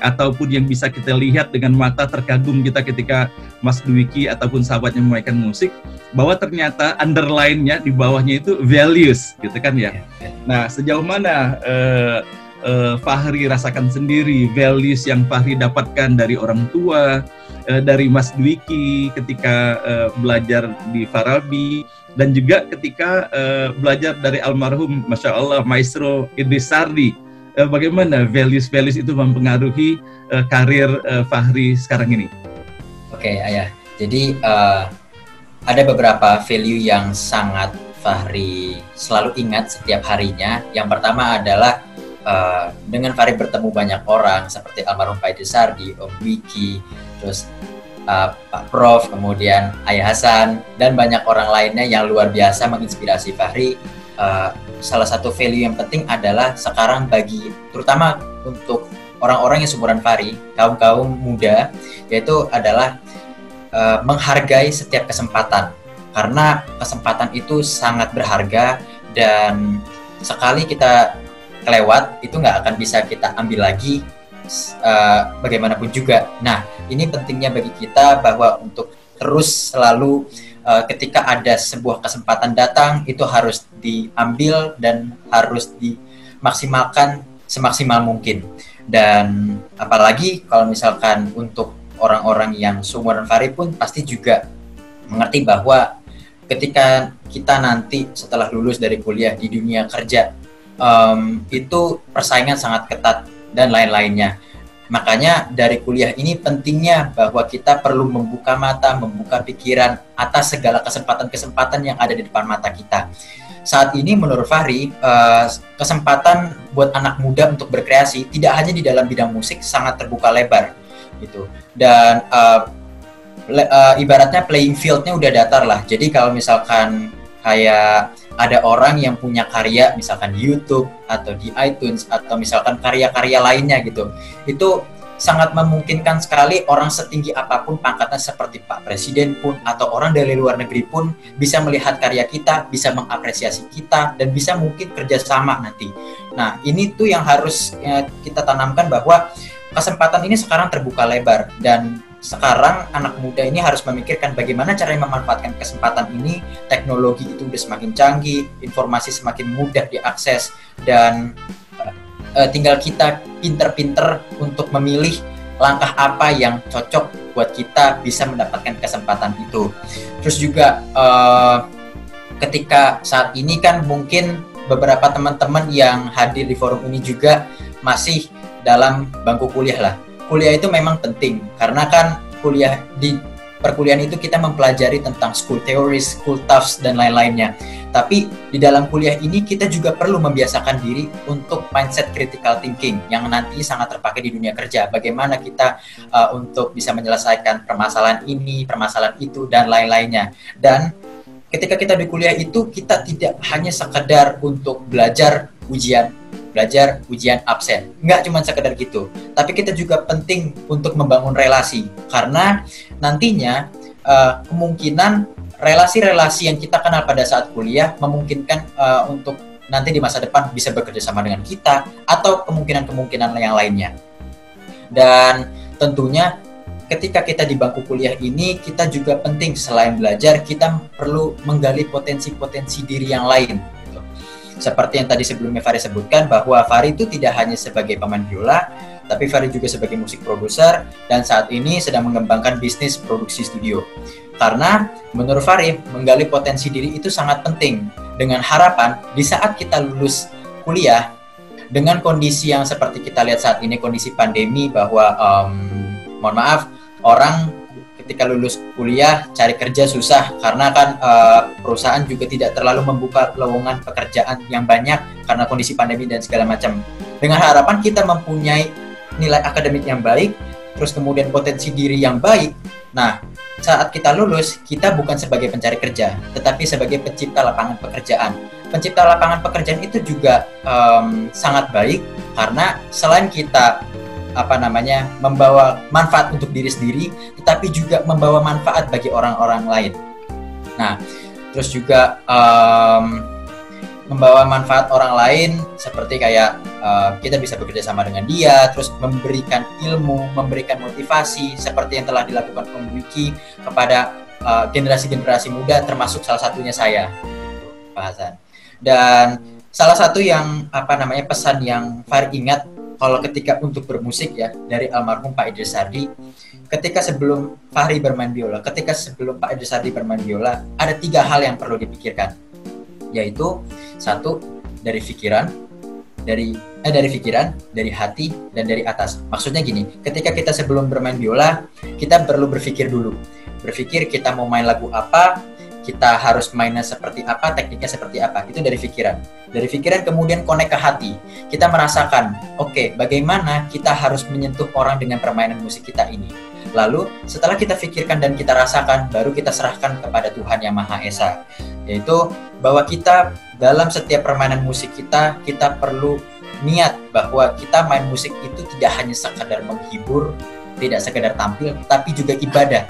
ataupun yang bisa kita lihat dengan mata terkagum kita ketika Mas Dwiki ataupun sahabatnya memainkan musik bahwa ternyata underline-nya di bawahnya itu values gitu kan ya. Nah, sejauh mana eh, eh, Fahri rasakan sendiri values yang Fahri dapatkan dari orang tua, eh, dari Mas Dwiki ketika eh, belajar di Farabi dan juga ketika eh, belajar dari almarhum Masya Allah Maestro Idris Sardi. Eh, bagaimana values-values itu mempengaruhi eh, karir eh, Fahri sekarang ini? Oke Ayah. Jadi eh, ada beberapa value yang sangat Fahri selalu ingat setiap harinya. Yang pertama adalah eh, dengan Fahri bertemu banyak orang seperti almarhum Pak Sardi, Om Wiki, terus eh, Pak Prof, kemudian Ayah Hasan dan banyak orang lainnya yang luar biasa menginspirasi Fahri. Eh, salah satu value yang penting adalah sekarang bagi terutama untuk orang-orang yang seumuran Fahri, kaum-kaum muda, yaitu adalah eh, menghargai setiap kesempatan karena kesempatan itu sangat berharga dan sekali kita kelewat itu nggak akan bisa kita ambil lagi eh, bagaimanapun juga. Nah ini pentingnya bagi kita bahwa untuk terus selalu eh, ketika ada sebuah kesempatan datang itu harus diambil dan harus dimaksimalkan semaksimal mungkin. Dan apalagi kalau misalkan untuk orang-orang yang seumuran Fahri pun pasti juga mengerti bahwa ketika kita nanti setelah lulus dari kuliah di dunia kerja em, itu persaingan sangat ketat dan lain-lainnya Makanya dari kuliah ini pentingnya bahwa kita perlu membuka mata, membuka pikiran atas segala kesempatan-kesempatan yang ada di depan mata kita. Saat ini menurut Fahri, uh, kesempatan buat anak muda untuk berkreasi tidak hanya di dalam bidang musik sangat terbuka lebar gitu. Dan le, uh, ibaratnya playing fieldnya udah datar lah. Jadi kalau misalkan kayak ada orang yang punya karya misalkan di YouTube atau di iTunes atau misalkan karya-karya lainnya gitu itu sangat memungkinkan sekali orang setinggi apa pun pangkatnya seperti Pak Presiden pun atau orang dari luar negeri pun bisa melihat karya kita, bisa mengapresiasi kita dan bisa mungkin kerjasama nanti. Nah ini tuh yang harus ya, kita tanamkan bahwa kesempatan ini sekarang terbuka lebar dan sekarang anak muda ini harus memikirkan bagaimana cara memanfaatkan kesempatan ini. Teknologi itu udah semakin canggih, informasi semakin mudah diakses dan uh, tinggal kita pinter-pinter untuk memilih langkah apa yang cocok buat kita bisa mendapatkan kesempatan itu. Terus juga uh, ketika saat ini kan mungkin beberapa teman-teman yang hadir di forum ini juga masih dalam bangku kuliah lah kuliah itu memang penting karena kan kuliah di perkuliahan itu kita mempelajari tentang school theory, school toughs dan lain-lainnya. Tapi di dalam kuliah ini kita juga perlu membiasakan diri untuk mindset critical thinking yang nanti sangat terpakai di dunia kerja. Bagaimana kita uh, untuk bisa menyelesaikan permasalahan ini, permasalahan itu dan lain-lainnya. Dan ketika kita di kuliah itu kita tidak hanya sekedar untuk belajar ujian belajar ujian absen. Nggak cuma sekedar gitu, tapi kita juga penting untuk membangun relasi karena nantinya uh, kemungkinan relasi-relasi yang kita kenal pada saat kuliah memungkinkan uh, untuk nanti di masa depan bisa bekerja sama dengan kita atau kemungkinan-kemungkinan yang lainnya. Dan tentunya ketika kita di bangku kuliah ini kita juga penting selain belajar kita perlu menggali potensi-potensi diri yang lain seperti yang tadi sebelumnya Fari sebutkan bahwa Fari itu tidak hanya sebagai pemain biola, tapi Fari juga sebagai musik produser dan saat ini sedang mengembangkan bisnis produksi studio. Karena menurut Fari, menggali potensi diri itu sangat penting dengan harapan di saat kita lulus kuliah dengan kondisi yang seperti kita lihat saat ini kondisi pandemi bahwa um, mohon maaf orang ketika lulus kuliah cari kerja susah karena kan uh, perusahaan juga tidak terlalu membuka lowongan pekerjaan yang banyak karena kondisi pandemi dan segala macam. Dengan harapan kita mempunyai nilai akademik yang baik, terus kemudian potensi diri yang baik. Nah, saat kita lulus, kita bukan sebagai pencari kerja, tetapi sebagai pencipta lapangan pekerjaan. Pencipta lapangan pekerjaan itu juga um, sangat baik karena selain kita apa namanya membawa manfaat untuk diri sendiri tetapi juga membawa manfaat bagi orang-orang lain. Nah terus juga um, membawa manfaat orang lain seperti kayak uh, kita bisa bekerja sama dengan dia terus memberikan ilmu memberikan motivasi seperti yang telah dilakukan Om Wiki kepada uh, generasi-generasi uh, muda termasuk salah satunya saya. Pak Hasan. Dan salah satu yang apa namanya pesan yang Far ingat kalau ketika untuk bermusik ya dari almarhum Pak Idris Sardi ketika sebelum Fahri bermain biola ketika sebelum Pak Idris Sardi bermain biola ada tiga hal yang perlu dipikirkan. Yaitu satu dari pikiran dari eh dari pikiran dari hati dan dari atas. Maksudnya gini ketika kita sebelum bermain biola kita perlu berpikir dulu. Berpikir kita mau main lagu apa kita harus mainnya seperti apa, tekniknya seperti apa. Itu dari pikiran. Dari pikiran kemudian connect ke hati. Kita merasakan, oke, okay, bagaimana kita harus menyentuh orang dengan permainan musik kita ini. Lalu setelah kita pikirkan dan kita rasakan, baru kita serahkan kepada Tuhan Yang Maha Esa. Yaitu bahwa kita dalam setiap permainan musik kita, kita perlu niat bahwa kita main musik itu tidak hanya sekadar menghibur, tidak sekedar tampil, tapi juga ibadah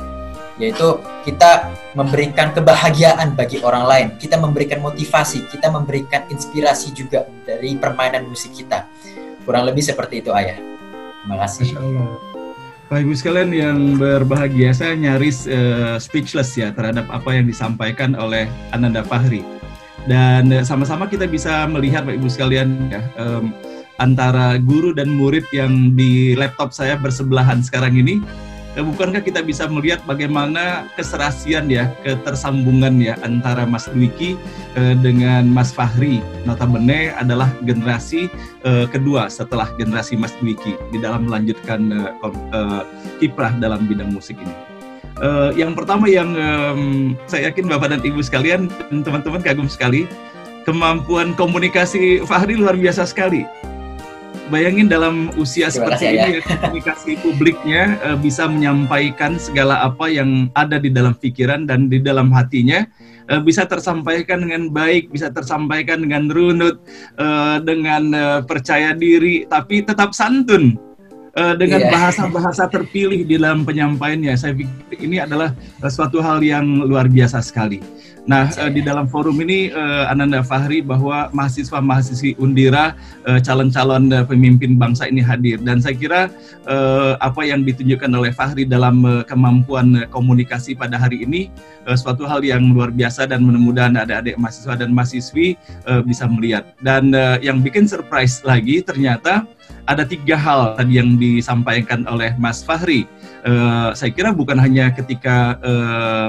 yaitu kita memberikan kebahagiaan bagi orang lain, kita memberikan motivasi, kita memberikan inspirasi juga dari permainan musik kita. Kurang lebih seperti itu ayah. Terima kasih. Bapak Ibu sekalian yang berbahagia, saya nyaris uh, speechless ya terhadap apa yang disampaikan oleh Ananda Fahri. Dan uh, sama-sama kita bisa melihat Bapak Ibu sekalian ya um, antara guru dan murid yang di laptop saya bersebelahan sekarang ini eh, bukankah kita bisa melihat bagaimana keserasian ya, ketersambungan ya antara Mas Dwiki eh, dengan Mas Fahri. Notabene adalah generasi eh, kedua setelah generasi Mas Dwiki di dalam melanjutkan eh, eh, kiprah dalam bidang musik ini. Eh, yang pertama yang em, saya yakin Bapak dan Ibu sekalian teman-teman kagum sekali kemampuan komunikasi Fahri luar biasa sekali. Bayangin dalam usia Terima seperti ini ya, komunikasi publiknya eh, bisa menyampaikan segala apa yang ada di dalam pikiran dan di dalam hatinya eh, bisa tersampaikan dengan baik, bisa tersampaikan dengan runut, eh, dengan eh, percaya diri, tapi tetap santun dengan Iya. bahasa-bahasa terpilih di dalam penyampaiannya. Saya pikir ini adalah suatu hal yang luar biasa sekali. Nah, eh, di dalam forum ini eh, Ananda Fahri bahwa mahasiswa-mahasiswi Undira eh, calon-calon pemimpin bangsa ini hadir dan saya kira apa yang ditunjukkan oleh Fahri dalam kemampuan komunikasi pada hari ini suatu hal yang luar biasa dan mudah-mudahan adik-adik mahasiswa dan mahasiswi bisa melihat. Dan yang bikin surprise lagi ternyata ada tiga hal tadi yang disampaikan oleh Mas Fahri. Eh, saya kira bukan hanya ketika eh,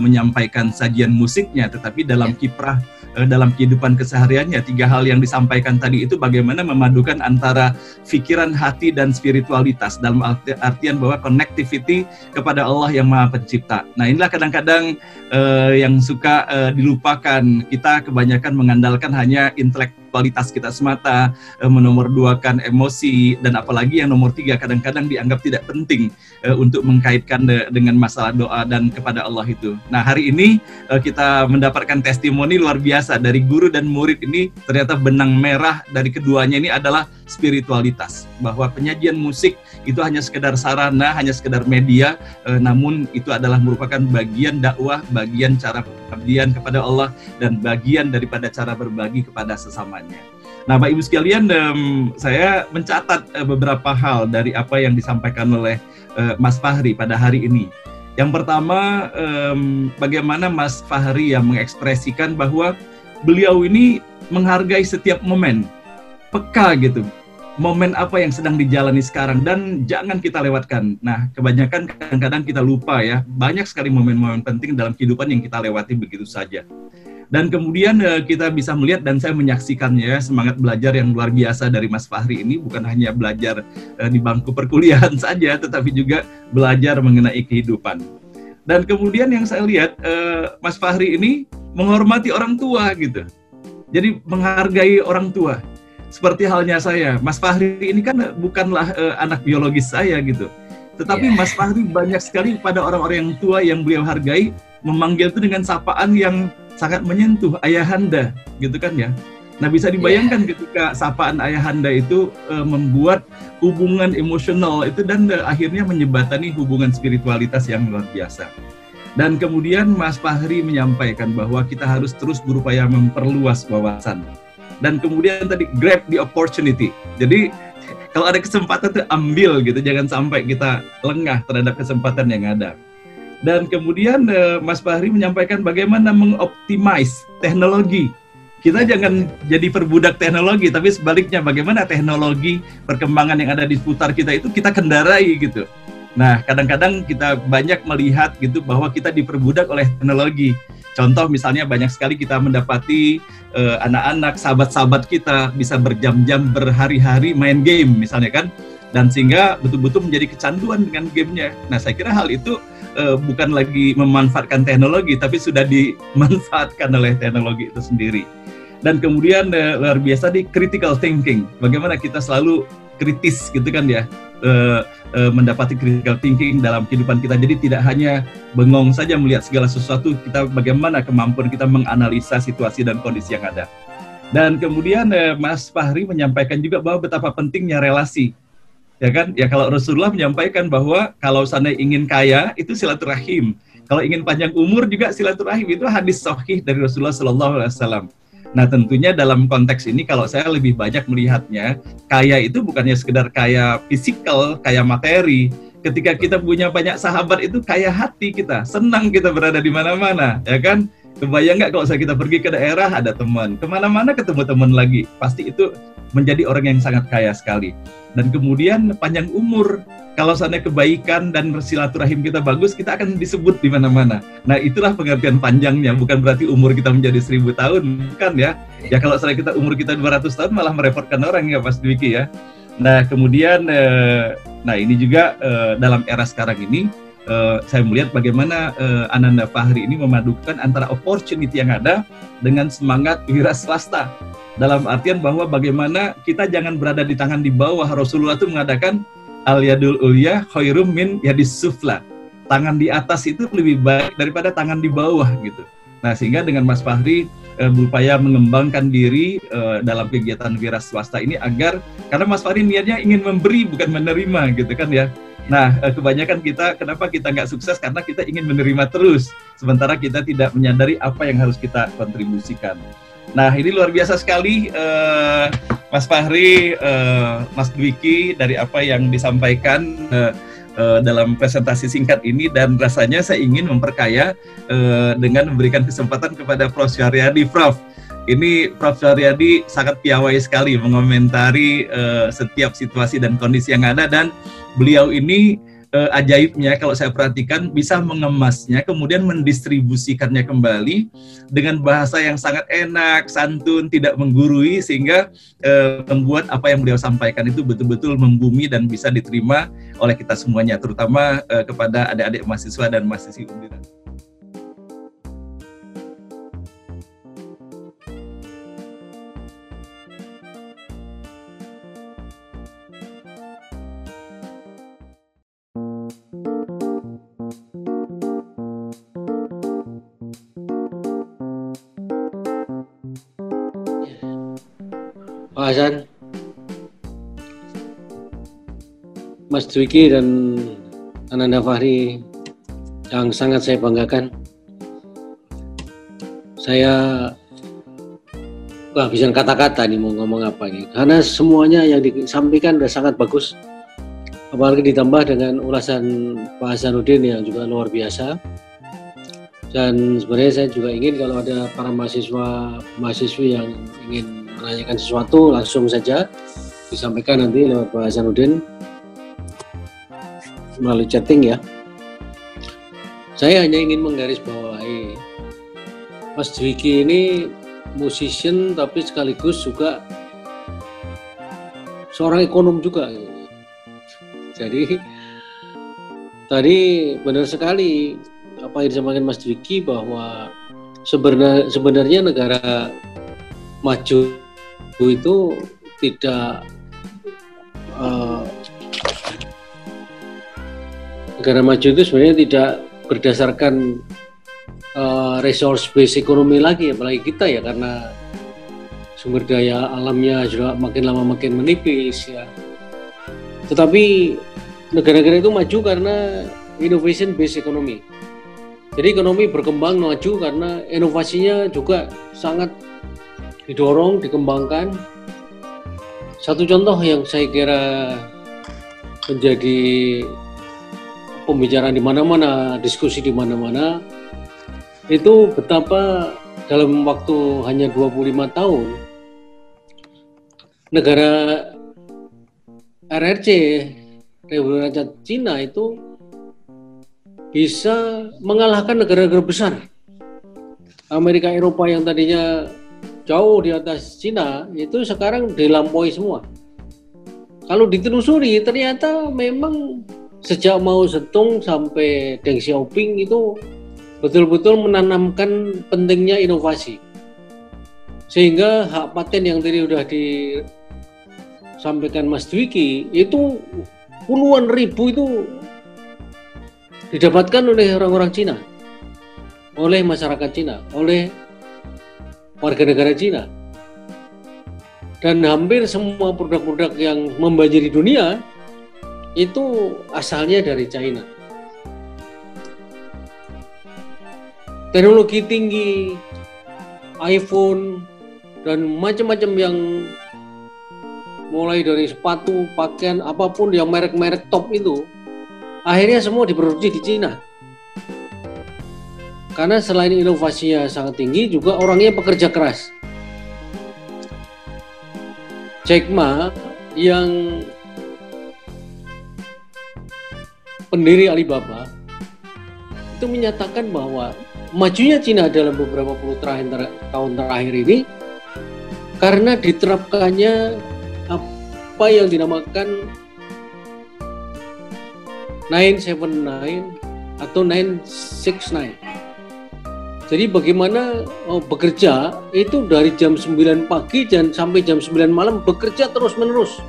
menyampaikan sajian musiknya, tetapi dalam kiprah eh, dalam kehidupan kesehariannya tiga hal yang disampaikan tadi itu bagaimana memadukan antara pikiran, hati dan spiritualitas dalam arti- artian bahwa connectivity kepada Allah yang Maha Pencipta. Nah, inilah kadang-kadang eh, yang suka eh, dilupakan. Kita kebanyakan mengandalkan hanya intelektualitas kita semata, eh, menomorduakan emosi dan apalagi yang nomor tiga kadang-kadang dianggap tidak penting eh, untuk mengkaitkan de- dengan masalah doa dan kepada Allah itu. Nah, hari ini eh, kita mendapatkan testimoni luar biasa dari guru dan murid ini ternyata benang merah dari keduanya ini adalah spiritualitas bahwa penyajian musik itu hanya sekedar sarana, hanya sekedar media, eh, namun itu adalah merupakan bagian dakwah, bagian cara pengabdian kepada Allah dan bagian daripada cara berbagi kepada sesamanya. Nah, Bapak Ibu sekalian, em, saya mencatat eh, beberapa hal dari apa yang disampaikan oleh eh, Mas Fahri pada hari ini. Yang pertama, em, bagaimana Mas Fahri yang mengekspresikan bahwa beliau ini menghargai setiap momen, peka gitu, momen apa yang sedang dijalani sekarang dan jangan kita lewatkan. Nah, kebanyakan kadang-kadang kita lupa ya, banyak sekali momen-momen penting dalam kehidupan yang kita lewati begitu saja. Dan kemudian eh, kita bisa melihat dan saya menyaksikannya ya, semangat belajar yang luar biasa dari Mas Fahri ini bukan hanya belajar eh, di bangku perkuliahan saja, tetapi juga belajar mengenai kehidupan. Dan kemudian yang saya lihat eh, Mas Fahri ini menghormati orang tua gitu. Jadi menghargai orang tua. Seperti halnya saya, Mas Fahri ini kan bukanlah anak biologis saya gitu. Tetapi Iya. Mas Fahri banyak sekali pada orang-orang yang tua yang beliau hargai memanggil itu dengan sapaan yang sangat menyentuh ayahanda gitu kan ya. Nah bisa dibayangkan ketika sapaan ayahanda itu eh, membuat hubungan emosional itu dan eh, akhirnya menyebatani hubungan spiritualitas yang luar biasa. Dan kemudian Mas Fahri menyampaikan bahwa kita harus terus berupaya memperluas wawasan. Dan kemudian tadi grab the opportunity. Jadi kalau ada kesempatan tuh ambil gitu, jangan sampai kita lengah terhadap kesempatan yang ada. Dan kemudian eh, Mas Fahri menyampaikan bagaimana mengoptimize teknologi. Kita jangan jadi perbudak teknologi, tapi sebaliknya bagaimana teknologi perkembangan yang ada di seputar kita itu kita kendarai gitu. Nah, kadang-kadang kita banyak melihat gitu bahwa kita diperbudak oleh teknologi. Contoh misalnya banyak sekali kita mendapati eh, anak-anak, sahabat-sahabat kita bisa berjam-jam berhari-hari main game misalnya kan. Dan sehingga betul-betul menjadi kecanduan dengan gamenya. Nah, saya kira hal itu eh, bukan lagi memanfaatkan teknologi, tapi sudah dimanfaatkan oleh teknologi itu sendiri. Dan kemudian eh, luar biasa di critical thinking. Bagaimana kita selalu kritis gitu kan ya. eh, eh, mendapati critical thinking dalam kehidupan kita. Jadi tidak hanya bengong saja melihat segala sesuatu, kita bagaimana kemampuan kita menganalisa situasi dan kondisi yang ada. Dan kemudian Mas Fahri menyampaikan juga bahwa betapa pentingnya relasi. Ya kan? Ya kalau Rasulullah menyampaikan bahwa kalau sana ingin kaya itu silaturahim. Kalau ingin panjang umur juga silaturahim itu hadis sahih dari Rasulullah Sallallahu Alaihi Wasallam. Nah tentunya dalam konteks ini kalau saya lebih banyak melihatnya kaya itu bukannya sekedar kaya fisikal, kaya materi. Ketika kita punya banyak sahabat itu kaya hati kita, senang kita berada di mana-mana, ya kan? Kebayang nggak kalau saya kita pergi ke daerah ada teman, ke mana-mana ketemu teman lagi, pasti itu menjadi orang yang sangat kaya sekali. Dan kemudian panjang umur. Kalau seandainya kebaikan dan silaturahim kita bagus, kita akan disebut di mana-mana. Nah, itulah pengertian panjangnya. Bukan berarti umur kita menjadi seribu tahun, kan ya? Ya kalau seandainya kita umur kita 200 tahun malah merepotkan orang ya, Mas Dwiki ya. Nah, kemudian, eh, nah ini juga eh, dalam era sekarang ini, eh, saya melihat bagaimana eh, Ananda Fahri ini memadukan antara opportunity yang ada dengan semangat wira swasta. Dalam artian bahwa bagaimana kita jangan berada di tangan di bawah. Rasulullah itu mengadakan al yadul ulya khairum min yadis sufla. Tangan di atas itu lebih baik daripada tangan di bawah gitu. Nah sehingga dengan Mas Fahri e, berupaya mengembangkan diri e, dalam kegiatan wira swasta ini agar karena Mas Fahri niatnya ingin memberi bukan menerima gitu kan ya Nah, e, kebanyakan kita, kenapa kita nggak sukses? Karena kita ingin menerima terus, sementara kita tidak menyadari apa yang harus kita kontribusikan. Nah, ini luar biasa sekali uh, Mas Fahri, uh, Mas Dwiki dari apa yang disampaikan uh, uh, dalam presentasi singkat ini dan rasanya saya ingin memperkaya uh, dengan memberikan kesempatan kepada Prof. Syariadi. Prof, ini Prof. Syariadi sangat piawai sekali mengomentari uh, setiap situasi dan kondisi yang ada dan beliau ini uh, ajaibnya kalau saya perhatikan bisa mengemasnya kemudian mendistribusikannya kembali dengan bahasa yang sangat enak, santun, tidak menggurui sehingga uh, membuat apa yang beliau sampaikan itu betul-betul membumi dan bisa diterima oleh kita semuanya terutama uh, kepada adik-adik mahasiswa dan mahasiswi Undira. Hasan, Mas Dwiki dan Ananda Fahri yang sangat saya banggakan. Saya bisa kata-kata nih mau ngomong apa nih, karena semuanya yang disampaikan sudah sangat bagus. Apalagi ditambah dengan ulasan Pak Hasanuddin yang juga luar biasa. Dan sebenarnya saya juga ingin kalau ada para mahasiswa mahasiswi yang ingin menanyakan sesuatu langsung saja disampaikan nanti lewat Pak Hasanuddin melalui chatting ya. Saya hanya ingin menggarisbawahi Mas Dwiki ini musician tapi sekaligus juga seorang ekonom juga. Jadi tadi benar sekali apa yang disampaikan Mas Dwiki bahwa sebenarnya sebenarnya negara maju itu tidak uh, negara maju itu sebenarnya tidak berdasarkan uh, resource base ekonomi lagi apalagi kita ya karena sumber daya alamnya juga makin lama makin menipis ya. Tetapi negara-negara itu maju karena innovation based ekonomi. Jadi ekonomi berkembang maju karena inovasinya juga sangat didorong, dikembangkan. Satu contoh yang saya kira menjadi pembicaraan di mana-mana, diskusi di mana-mana, itu betapa dalam waktu hanya 25 tahun negara RRC Republik Rakyat Cina itu bisa mengalahkan negara-negara besar Amerika Eropa yang tadinya jauh di atas Cina itu sekarang dilampaui semua. Kalau ditelusuri ternyata memang sejak Mao Zedong sampai Deng Xiaoping itu betul-betul menanamkan pentingnya inovasi. Sehingga hak paten yang tadi sudah disampaikan Mas Dwiki itu puluhan ribu itu didapatkan oleh orang-orang Cina, oleh masyarakat Cina, oleh warga negara Cina. Dan hampir semua produk-produk yang membanjiri dunia itu asalnya dari China. Teknologi tinggi, iPhone, dan macam-macam yang mulai dari sepatu, pakaian, apa pun yang merek-merek top itu, akhirnya semua diproduksi di Cina. Karena selain inovasinya sangat tinggi, juga orangnya pekerja keras. Jack Ma yang pendiri Alibaba itu menyatakan bahwa majunya Cina dalam beberapa puluh terakhir, tahun terakhir ini karena diterapkannya apa yang dinamakan 979 atau 969. Jadi bagaimana oh, bekerja itu dari jam 9 pagi dan sampai jam 9 malam bekerja terus menerus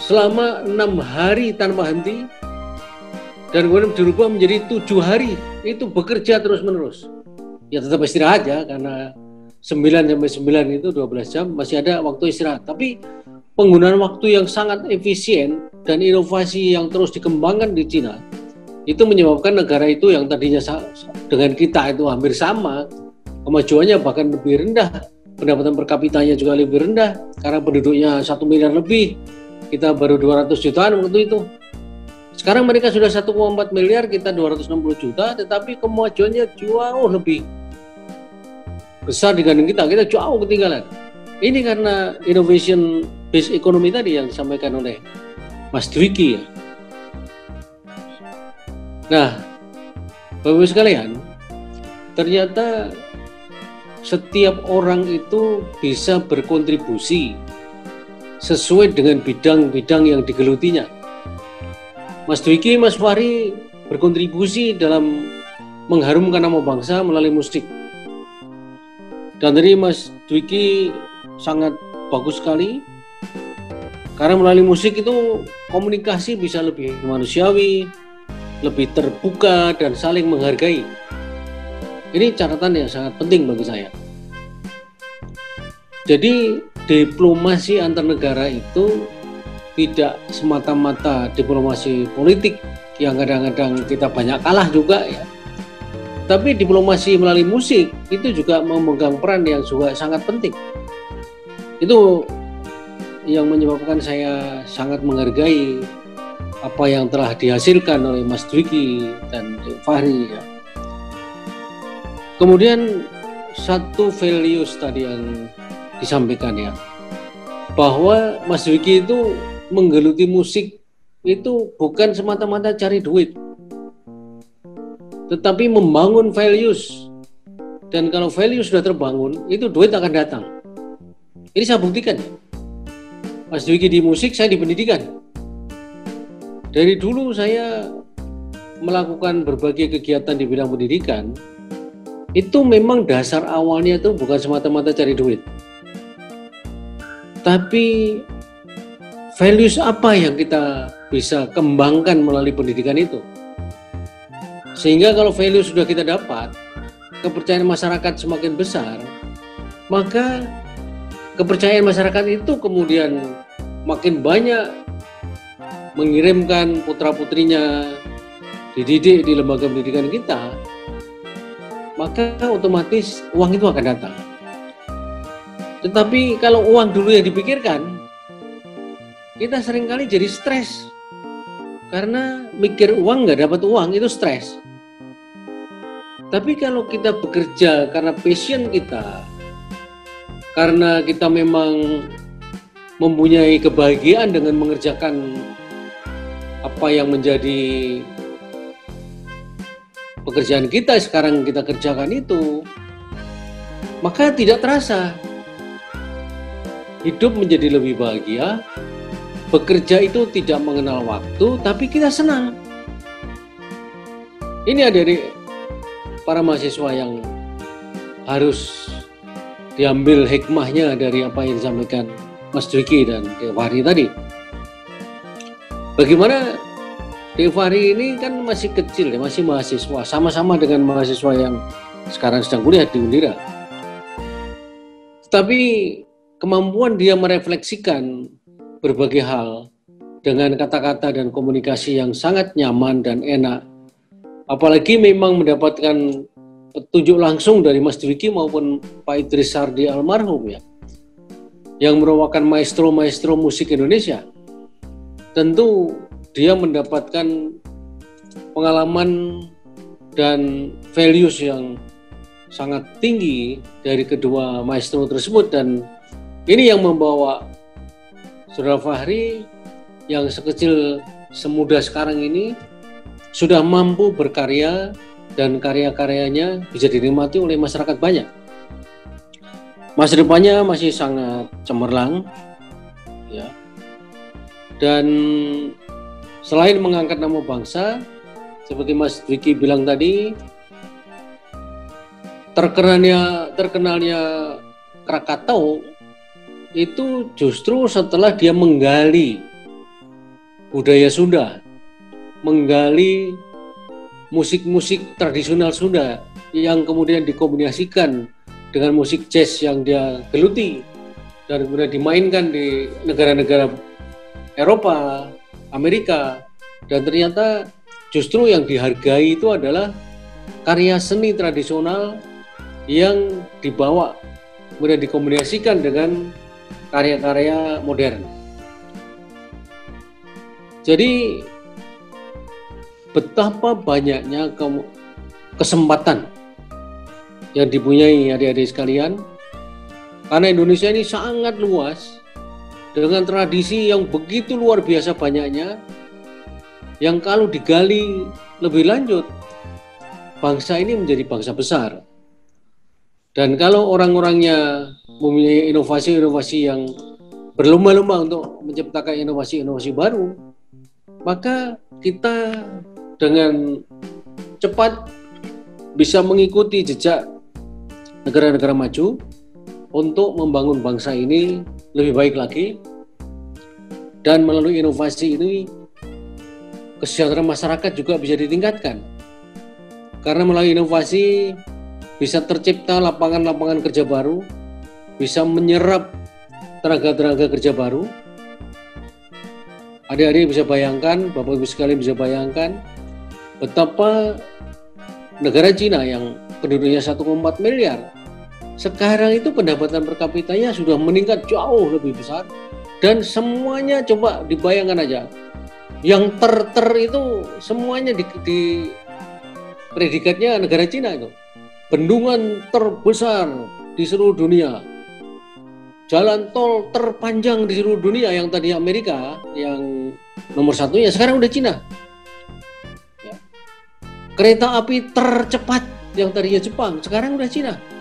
selama enam hari tanpa henti dan kemudian dirubah menjadi tujuh hari itu bekerja terus menerus ya tetap istirahat ya karena 9 sampai 9 itu 12 jam masih ada waktu istirahat. Tapi penggunaan waktu yang sangat efisien dan inovasi yang terus dikembangkan di Cina itu menyebabkan negara itu yang tadinya dengan kita itu hampir sama kemajuannya bahkan lebih rendah pendapatan per kapitanya juga lebih rendah karena penduduknya satu miliar lebih. Kita baru 200 jutaan waktu itu. Sekarang mereka sudah 1,4 miliar kita 260 juta tetapi kemajuannya jauh lebih besar dibanding kita. Kita jauh ketinggalan. Ini karena innovation based economy tadi yang disampaikan oleh Mas Dwiki ya Nah, Bapak sekalian, ternyata setiap orang itu bisa berkontribusi sesuai dengan bidang-bidang yang digelutinya. Mas Dwiki, Mas Fahri berkontribusi dalam mengharumkan nama bangsa melalui musik. Dan tadi Mas Dwiki sangat bagus sekali karena melalui musik itu komunikasi bisa lebih manusiawi, lebih terbuka dan saling menghargai. Ini catatan yang sangat penting bagi saya. Jadi diplomasi antar negara itu tidak semata-mata diplomasi politik yang kadang-kadang kita banyak kalah juga ya. Tapi diplomasi melalui musik itu juga memegang peran yang juga sangat penting. Itu yang menyebabkan saya sangat menghargai apa yang telah dihasilkan oleh Mas Dwiki dan Fahri ya. Kemudian satu values tadi yang disampaikan ya. Bahwa Mas Dwiki itu menggeluti musik itu bukan semata-mata cari duit tetapi membangun values. Dan kalau value sudah terbangun itu duit akan datang. Ini saya buktikan. Mas Dwiki di musik saya di pendidikan dari dulu saya melakukan berbagai kegiatan di bidang pendidikan, itu memang dasar awalnya itu bukan semata-mata cari duit. Tapi values apa yang kita bisa kembangkan melalui pendidikan itu. Sehingga kalau value sudah kita dapat, kepercayaan masyarakat semakin besar, maka kepercayaan masyarakat itu kemudian makin banyak mengirimkan putra-putrinya dididik di lembaga pendidikan kita, maka otomatis uang itu akan datang. Tetapi kalau uang dulu yang dipikirkan, kita sering kali jadi stres. Karena mikir uang nggak dapat uang itu stres. Tapi kalau kita bekerja karena passion kita, karena kita memang mempunyai kebahagiaan dengan mengerjakan apa yang menjadi pekerjaan kita sekarang kita kerjakan itu, maka tidak terasa hidup menjadi lebih bahagia. Bekerja itu tidak mengenal waktu, tapi kita senang. Ini ada dari para mahasiswa yang harus diambil hikmahnya dari apa yang disampaikan Mas Dwiki dan Dewari tadi. Bagaimana Devari ini kan masih kecil ya, masih mahasiswa, sama-sama dengan mahasiswa yang sekarang sedang kuliah di Undira. Tapi kemampuan dia merefleksikan berbagai hal dengan kata-kata dan komunikasi yang sangat nyaman dan enak. Apalagi memang mendapatkan petunjuk langsung dari Mas Dwiki maupun Pak Idris Sardi almarhum ya. Yang merupakan maestro-maestro musik Indonesia tentu dia mendapatkan pengalaman dan values yang sangat tinggi dari kedua maestro tersebut dan Ini yang membawa Saudara Fahri yang sekecil semuda sekarang ini sudah mampu berkarya dan karya-karyanya bisa dinikmati oleh masyarakat banyak. Masa depannya masih sangat cemerlang, ya. Dan selain mengangkat nama bangsa, seperti Mas Dwiki bilang tadi, terkenalnya terkenalnya Krakatau itu justru setelah dia menggali budaya Sunda, menggali musik-musik tradisional Sunda yang kemudian dikombinasikan dengan musik jazz yang dia geluti dan kemudian dimainkan di negara-negara Eropa, Amerika dan ternyata justru yang dihargai itu adalah karya seni tradisional yang dibawa kemudian dikombinasikan dengan karya-karya modern. Jadi betapa banyaknya kesempatan yang dipunyai adik-adik sekalian karena Indonesia ini sangat luas dengan tradisi yang begitu luar biasa banyaknya yang kalau digali lebih lanjut bangsa ini menjadi bangsa besar. Dan kalau orang-orangnya mempunyai inovasi-inovasi yang berlomba-lomba untuk menciptakan inovasi-inovasi baru, maka kita dengan cepat bisa mengikuti jejak negara-negara maju untuk membangun bangsa ini lebih baik lagi dan melalui inovasi ini kesejahteraan masyarakat juga bisa ditingkatkan karena melalui inovasi bisa tercipta lapangan-lapangan kerja baru bisa menyerap tenaga-tenaga kerja baru. Adik-adik bisa bayangkan, Bapak Ibu sekalian bisa bayangkan betapa negara Cina yang penduduknya 1,4 miliar sekarang itu pendapatan per kapitanya sudah meningkat jauh lebih besar. Dan semuanya coba dibayangkan aja. Yang ter-ter itu semuanya di, di predikatnya negara Cina itu. Bendungan terbesar di seluruh dunia. Jalan tol terpanjang di seluruh dunia. Yang tadi Amerika yang nomor satunya sekarang udah Cina. Ya. kereta api tercepat. Yang tadinya Jepang sekarang udah Cina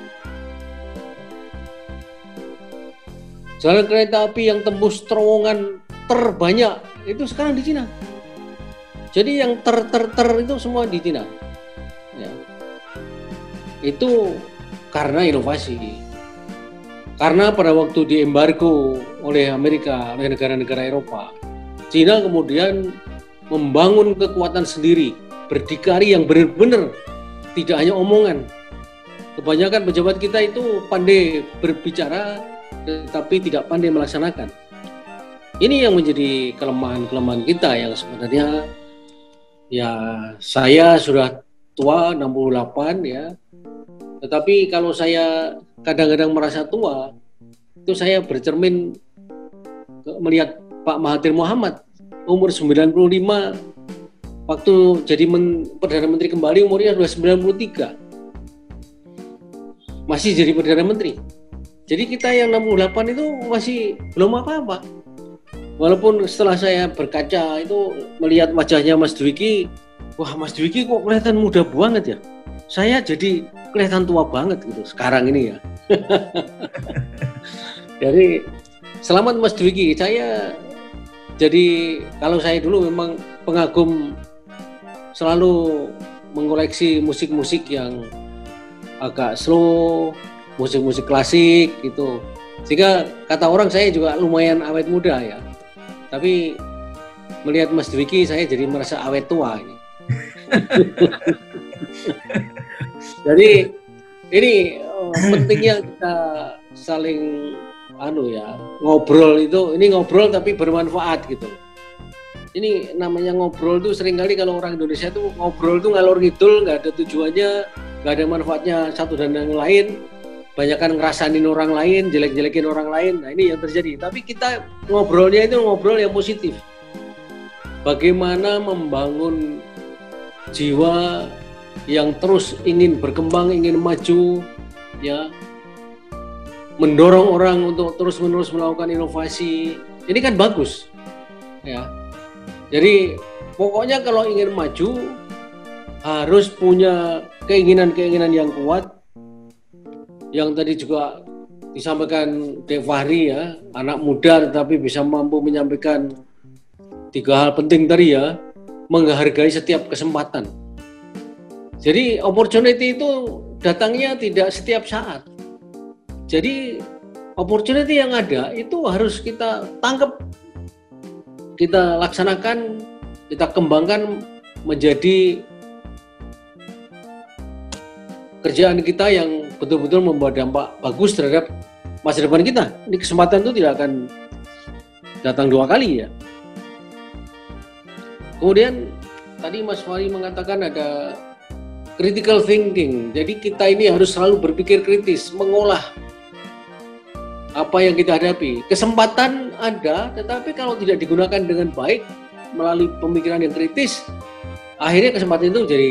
jalan kereta api yang tembus terowongan terbanyak itu sekarang di Cina jadi yang ter ter ter itu semua di Cina ya. itu karena inovasi karena pada waktu diembargo oleh Amerika, oleh negara-negara Eropa, Cina kemudian membangun kekuatan sendiri, berdikari yang benar-benar tidak hanya omongan. Kebanyakan pejabat kita itu pandai berbicara tetapi tidak pandai melaksanakan. Ini yang menjadi kelemahan-kelemahan kita yang sebenarnya ya saya sudah tua 68 ya. Tetapi kalau saya kadang-kadang merasa tua itu saya bercermin melihat Pak Mahathir Muhammad umur 95 waktu jadi men, Perdana Menteri kembali umurnya sudah 93 masih jadi Perdana Menteri jadi kita yang 68 itu masih belum apa-apa. Walaupun setelah saya berkaca itu melihat wajahnya Mas Dwiki wah Mas Dwiki kok kelihatan muda banget ya? Saya jadi kelihatan tua banget gitu sekarang ini ya. jadi selamat Mas Dwiki, saya jadi kalau saya dulu memang pengagum selalu mengoleksi musik-musik yang agak slow, musik-musik klasik gitu. Sehingga kata orang saya juga lumayan awet muda ya. Tapi melihat Mas Dwiki saya jadi merasa awet tua ini. Jadi ini uh, pentingnya kita saling anu ya ngobrol itu ini ngobrol tapi bermanfaat gitu. Ini namanya ngobrol tuh sering kali kalau orang Indonesia tuh ngobrol tuh ngalor ngidul nggak ada tujuannya nggak ada manfaatnya satu dan yang lain banyak kan ngerasain orang lain jelek-jelekin orang lain nah ini yang terjadi tapi kita ngobrolnya itu ngobrol yang positif bagaimana membangun jiwa yang terus ingin berkembang, ingin maju, ya. mendorong orang untuk terus-menerus melakukan inovasi. Ini kan bagus. Ya. Jadi pokoknya kalau ingin maju harus punya keinginan-keinginan yang kuat yang tadi juga disampaikan Dek Fahri ya, anak muda tetapi bisa mampu menyampaikan tiga hal penting tadi ya, menghargai setiap kesempatan. Jadi opportunity itu datangnya tidak setiap saat. Jadi opportunity yang ada itu harus kita tangkap, kita laksanakan, kita kembangkan menjadi kerjaan kita yang betul-betul membawa dampak bagus terhadap masa depan kita. Ini kesempatan itu tidak akan datang dua kali ya. Kemudian tadi Mas Fahri mengatakan ada critical thinking. Jadi kita ini harus selalu berpikir kritis, mengolah apa yang kita hadapi. Kesempatan ada, tetapi kalau tidak digunakan dengan baik melalui pemikiran yang kritis, akhirnya kesempatan itu jadi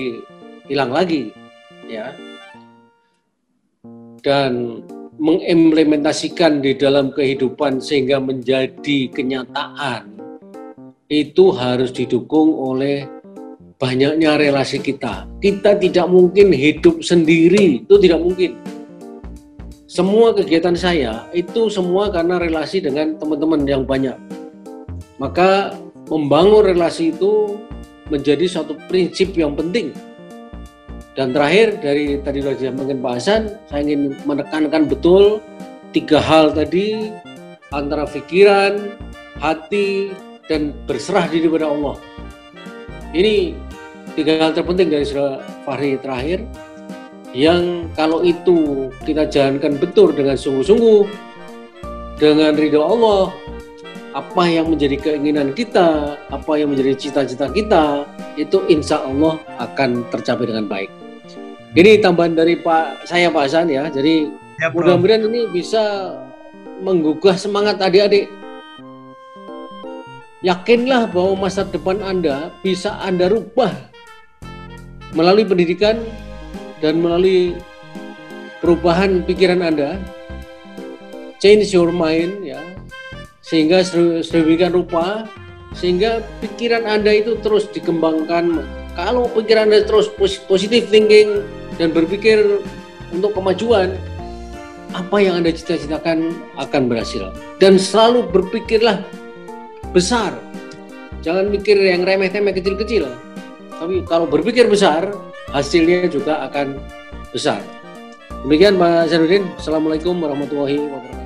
hilang lagi, ya. Dan mengimplementasikan di dalam kehidupan sehingga menjadi kenyataan itu harus didukung oleh banyaknya relasi kita. Kita tidak mungkin hidup sendiri, itu tidak mungkin semua kegiatan saya itu semua karena relasi dengan teman-teman yang banyak. Maka membangun relasi itu menjadi suatu prinsip yang penting. Dan terakhir dari tadi sudah disampaikan Pak saya ingin menekankan betul tiga hal tadi antara pikiran, hati, dan berserah diri kepada Allah. Ini tiga hal terpenting dari Surah Fahri terakhir yang kalau itu kita jalankan betul dengan sungguh-sungguh dengan ridho Allah apa yang menjadi keinginan kita apa yang menjadi cita-cita kita itu insya Allah akan tercapai dengan baik ini tambahan dari Pak saya Pak Hasan ya. Jadi ya, mudah-mudahan ini bisa menggugah semangat adik-adik. Yakinlah bahwa masa depan Anda bisa Anda rubah melalui pendidikan dan melalui perubahan pikiran Anda, change your mind ya, sehingga sedemikian rupa sehingga pikiran Anda itu terus dikembangkan. Kalau pikiran Anda terus positif thinking dan berpikir untuk kemajuan, apa yang Anda cita-citakan akan berhasil. Dan selalu berpikirlah besar. Jangan mikir yang remeh-temeh kecil-kecil. Tapi kalau berpikir besar, hasilnya juga akan besar. Demikian Pak Zainuddin. Assalamualaikum warahmatullahi wabarakatuh.